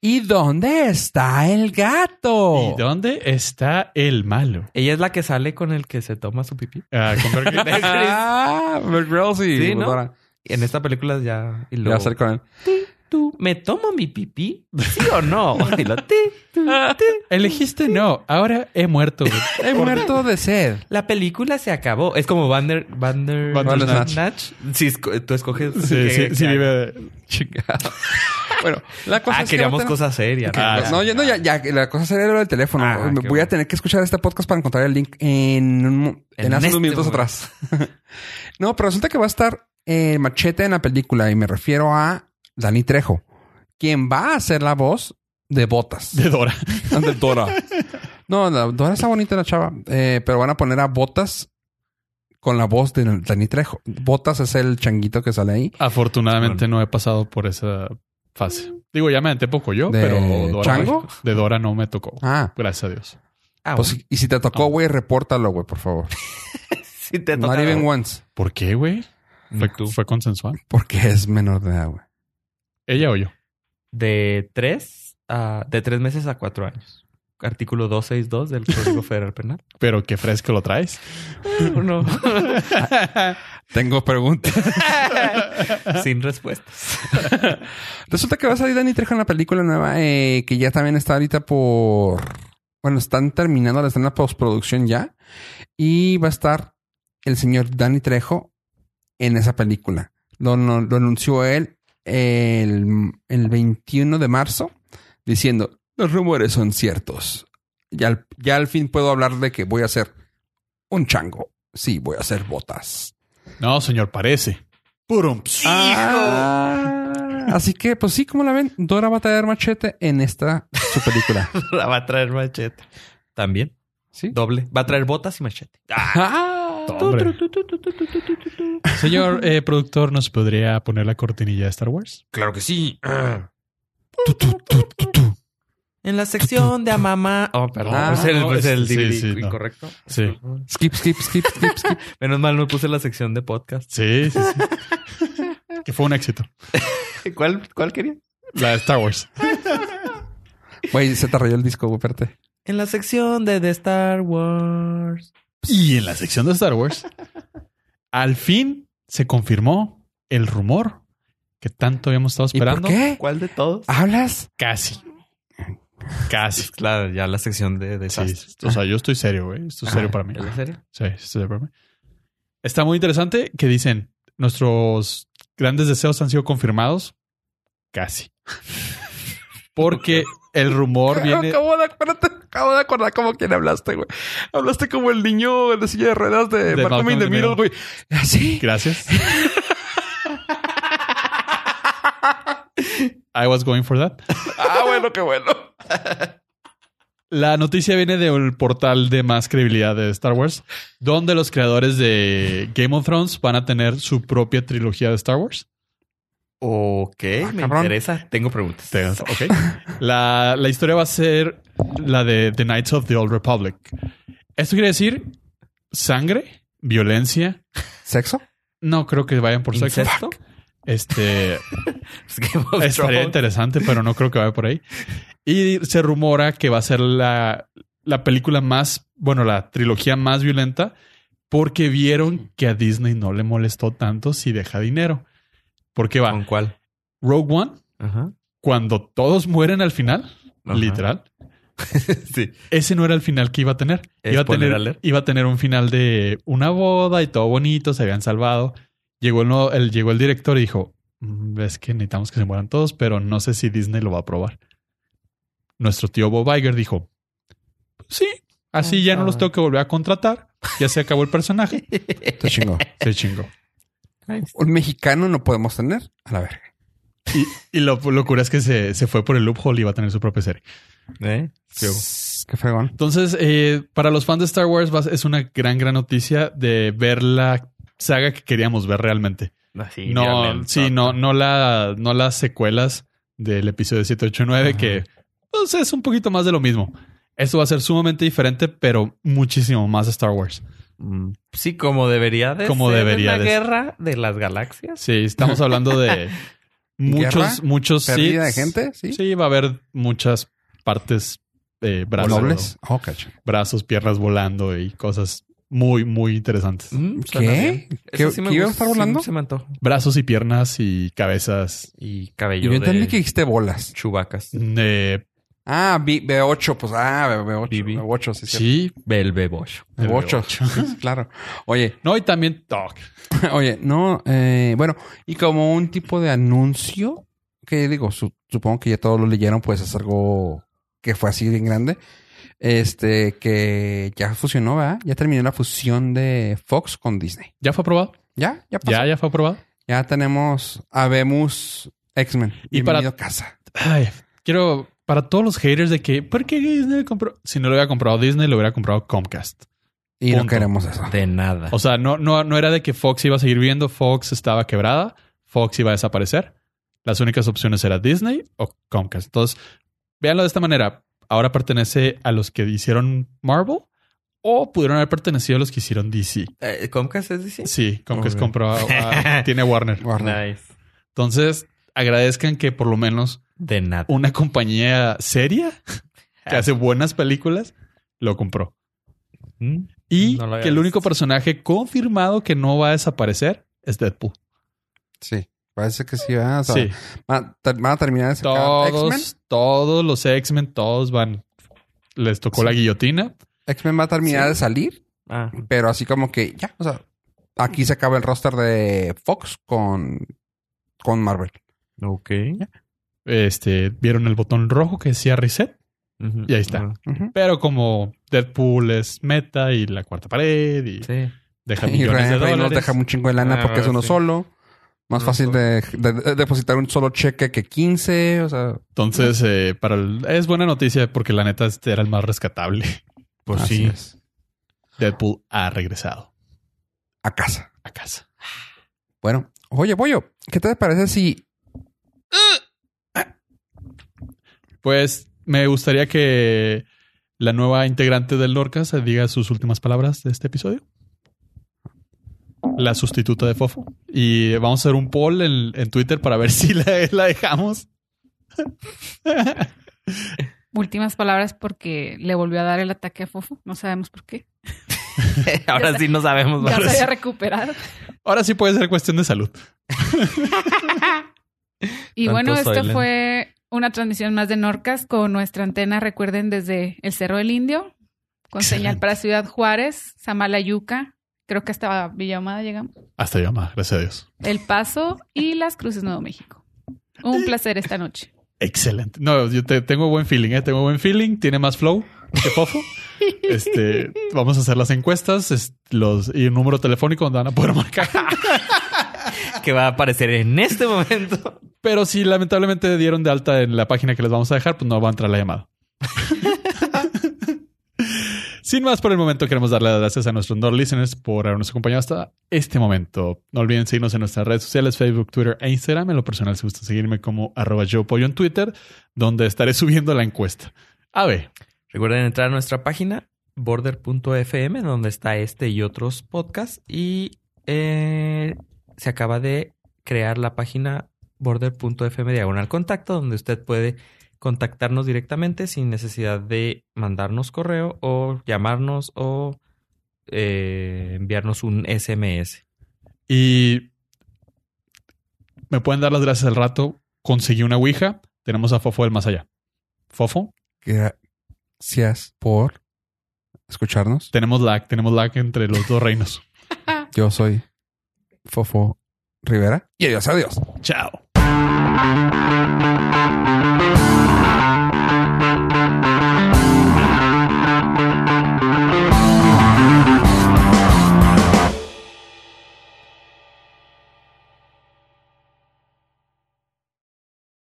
¿Y dónde está el gato? ¿Y dónde está el malo? Ella es la que sale con el que se toma su pipí. Ah, con Bear Grylls. Ah, Bear Grylls y Sí, ¿no? En esta película ya... Y luego, a hacer con él. ¿Tú me tomo mi pipí? ¿Sí o no? Y lo, ti, tu, ti. Elegiste no. Ahora he muerto. güey. He muerto de sed. La película se acabó. Es como Bander... Bander... Bandersnatch. Sí, esco- tú escoges... Sí, sí, sí vive. Bueno, la cosa Ah, es queríamos tener- cosas serias. Ah, no, ya, no, ya, ya, la cosa sería lo del teléfono. Ah, Voy a tener que escuchar este podcast para encontrar el link en, un en, En hace este unos minutos momento. atrás. no, pero resulta que va a estar eh, Machete en la película y me refiero a Dani Trejo, quien va a ser la voz de Botas. De Dora. de Dora. No, la- Dora está bonita la chava, eh, pero van a poner a Botas con la voz de Dani Trejo. Botas es el changuito que sale ahí. Afortunadamente no he pasado por esa fase. Digo, ya me poco yo, ¿De pero Dora, chango? de Dora no me tocó. Ah, Gracias a Dios. Ah, pues bueno. y si te tocó, Ah. güey, repórtalo, güey, por favor. Sí te Not toca. even once. ¿Por qué, güey? Fue, fue consensual. Porque es menor de edad, güey. ¿Ella o yo? De tres a... De tres meses a cuatro años. Artículo 262 del Código Federal Penal. Pero qué fresco lo traes. No. Tengo preguntas. Sin respuestas. Resulta que va a salir Danny Trejo en la película nueva, eh, que ya también está ahorita por. Bueno, están terminando, están en la postproducción ya. Y va a estar el señor Danny Trejo en esa película. Lo, lo anunció él el, el 21 de marzo, diciendo: Los rumores son ciertos. Ya, al- ya al fin puedo hablar de que voy a hacer un chango. Sí, voy a hacer botas. No, señor, parece. Purum. Ah, así que, pues sí, como la ven, Dora va a traer machete en esta su película. La va a traer machete. También. ¿Sí? Doble. Va a traer botas y machete. Ah, Hombre. Señor eh, productor, ¿nos podría poner la cortinilla de Star Wars? Claro que sí. tu, tu, tu, tu, tu. En la sección de a mamá. Oh, perdón. Ah, es el, no, es el DVD sí, no. incorrecto. Sí. Skip, skip, skip, skip, skip. Menos mal no puse la sección de podcast. Sí, sí, sí. que fue un éxito. ¿Cuál, cuál quería? La de Star Wars. Güey, se te rayó el disco, güey. En la sección de The Star Wars. Y en la sección de Star Wars, al fin se confirmó el rumor que tanto habíamos estado ¿Y por esperando. qué? ¿Cuál de todos? ¿Hablas? Casi. Casi. Claro, ya la sección de Sí, desastres. o sea, yo estoy serio, güey. Esto es serio para mí. ¿Es la serie? Sí, estoy serio para mí. Está muy interesante que dicen, nuestros grandes deseos han sido confirmados. Casi. Porque el rumor viene... Acabo de, espérate, acabo de acordar como quién hablaste, güey. Hablaste como el niño en la silla de ruedas de, De Malcolm in the Middle, güey. ¿Así? Gracias. I was going for that. Ah, bueno, qué bueno. La noticia viene del portal de más credibilidad de Star Wars, donde los creadores de Game of Thrones van a tener su propia trilogía de Star Wars. Ok, me cabrón. interesa. Tengo preguntas. Ok. La, la historia va a ser la de The Knights of the Old Republic. Esto quiere decir sangre, violencia. ¿Sexo? No creo que vayan por sexo. Este estaría interesante, pero no creo que vaya por ahí. Y se rumora que va a ser la, la película más, bueno, la trilogía más violenta, porque vieron que a Disney no le molestó tanto si deja dinero. Porque va ¿Con cuál? Rogue One, Ajá. cuando todos mueren al final, Ajá. literal. sí. Ese no era el final que iba a tener. Iba a tener, iba a tener un final de una boda y todo bonito, se habían salvado. Llegó el, nuevo- el- llegó el director y dijo, "Mm, ves que necesitamos que se mueran todos, pero no sé si Disney lo va a aprobar. Nuestro tío Bob Iger dijo, sí, así ya no los tengo que volver a contratar. Ya se acabó el personaje. Te chingó. Se chingó. Un mexicano no podemos tener a la verga. Y, y lo locura es que se, se fue por el loophole y iba a tener su propia serie. ¿Eh? Qué fregón. Entonces, eh, para los fans de Star Wars va- es una gran, gran noticia de ver la saga que queríamos ver realmente. Así, no, sí, no, no la, no las secuelas del episodio 7, 8, 9, que pues, es un poquito más de lo mismo. Esto va a ser sumamente diferente, pero muchísimo más Star Wars. Mm, Sí, como debería de Como ser debería en la de ser. guerra de las galaxias. Sí, estamos hablando de muchos, ¿Guerra? muchos Pérdida de gente, sí. Sí, va a haber muchas partes, eh, brazos, Nobles. Oh, cacho. brazos, piernas volando y cosas muy, muy interesantes. Mm, ¿Qué? ¿Qué- sí iba a estar volando? sí se me antojó. Brazos y piernas y cabezas. Y Yo cabello entendí de que dijiste bolas. chubacas. de Ah, B, B8, pues ah, B8. BB. B8, sí, sí. sí. Belbebocho. B8, sí, claro. Oye, No, y también Dog. oye, no, eh, bueno, y como un tipo de anuncio, que digo, su- supongo que ya todos lo leyeron, pues es algo que fue así bien grande. Este, que ya fusionó, ¿verdad? Ya terminó la fusión de Fox con Disney. ¿Ya fue aprobado? ¿Ya? ¿Ya pasó? ¿Ya, ya fue aprobado? Ya tenemos, habemos X-Men. Y para- casa. Ay, quiero, para todos los haters de que, ¿por qué Disney compró? Si no lo hubiera comprado Disney, lo hubiera comprado Comcast. Y no Punto. queremos eso. De nada. O sea, no, no, no era de que Fox iba a seguir viendo, Fox estaba quebrada, Fox iba a desaparecer. Las únicas opciones eran Disney o Comcast. Entonces, véanlo de esta manera. Ahora pertenece a los que hicieron Marvel o pudieron haber pertenecido a los que hicieron DC. Eh, ¿Comcast es DC? Sí, Comcast compró a- a- tiene Warner. Warner. Nice. Entonces, agradezcan que por lo menos De nada. una compañía seria que hace buenas películas lo compró. Mm. Y No lo había que el único personaje confirmado que no va a desaparecer es Deadpool. Sí. Parece que sí, ¿verdad? O sea, sí, Van, a terminar de sacar todos, todos los X-Men, todos van. Les tocó la guillotina. X-Men va a terminar Sí. de salir, Ah, pero así como que ya, o sea, aquí se acaba el roster de Fox con, con Marvel. Ok. Este, vieron el botón rojo que decía reset. Y ahí está. Pero como Deadpool es meta y la cuarta pared y Sí. deja Y millones de Ryan Reynolds dólares. deja un chingo de lana Ah, porque es uno sí. solo. Más Uno fácil solo. de, de- de depositar un solo cheque que 15. O sea, Entonces, eh, para el- es buena noticia porque la neta este era el más rescatable. Pues así sí. es. Deadpool ha regresado A casa. a casa. Bueno, oye, Pollo, ¿qué te parece si Pues me gustaría que la nueva integrante del Norcas diga sus últimas palabras de este episodio. La sustituta de Fofo. Y vamos a hacer un poll en, en Twitter para ver si la, la dejamos. Últimas palabras porque le volvió a dar el ataque a Fofo. No sabemos por qué. Ahora sí no sabemos. Ya más. se había recuperado. Ahora sí puede ser cuestión de salud. Y bueno, esto fue una transmisión más de Norcas con nuestra antena, recuerden, desde el Cerro del Indio, con señal para Ciudad Juárez, Samalayuca, creo que hasta Villa Ahumada llegamos, Hasta llama, gracias a Dios. El Paso y Las Cruces Nuevo México. Un placer esta noche. Excelente. No, yo te- tengo buen feeling, ¿eh? Tengo buen feeling. Tiene más flow que Fofo. Este, vamos a hacer las encuestas es- los, y un número telefónico donde van a poder marcar. que va a aparecer en este momento. Pero si lamentablemente dieron de alta en la página que les vamos a dejar, pues no va a entrar la llamada. Sin más por el momento, queremos darle las gracias a nuestros Nord listeners por habernos acompañado hasta este momento. No olviden seguirnos en nuestras redes sociales, Facebook, Twitter e Instagram. En lo personal, si gustan seguirme como arroba yo pollo en Twitter, donde estaré subiendo la encuesta. A ver, Recuerden entrar a nuestra página border.fm donde está este y otros podcasts y eh, se acaba de crear la página border.fm diagonal contacto donde usted puede contactarnos directamente sin necesidad de mandarnos correo o llamarnos o eh, enviarnos un SMS. y me pueden dar las gracias al rato. Conseguí una Ouija. Tenemos a Fofo del más allá. Fofo, gracias por escucharnos? tenemos lag, tenemos lag entre los dos reinos. Yo soy Fofo Rivera. Y adiós, adiós. Chao.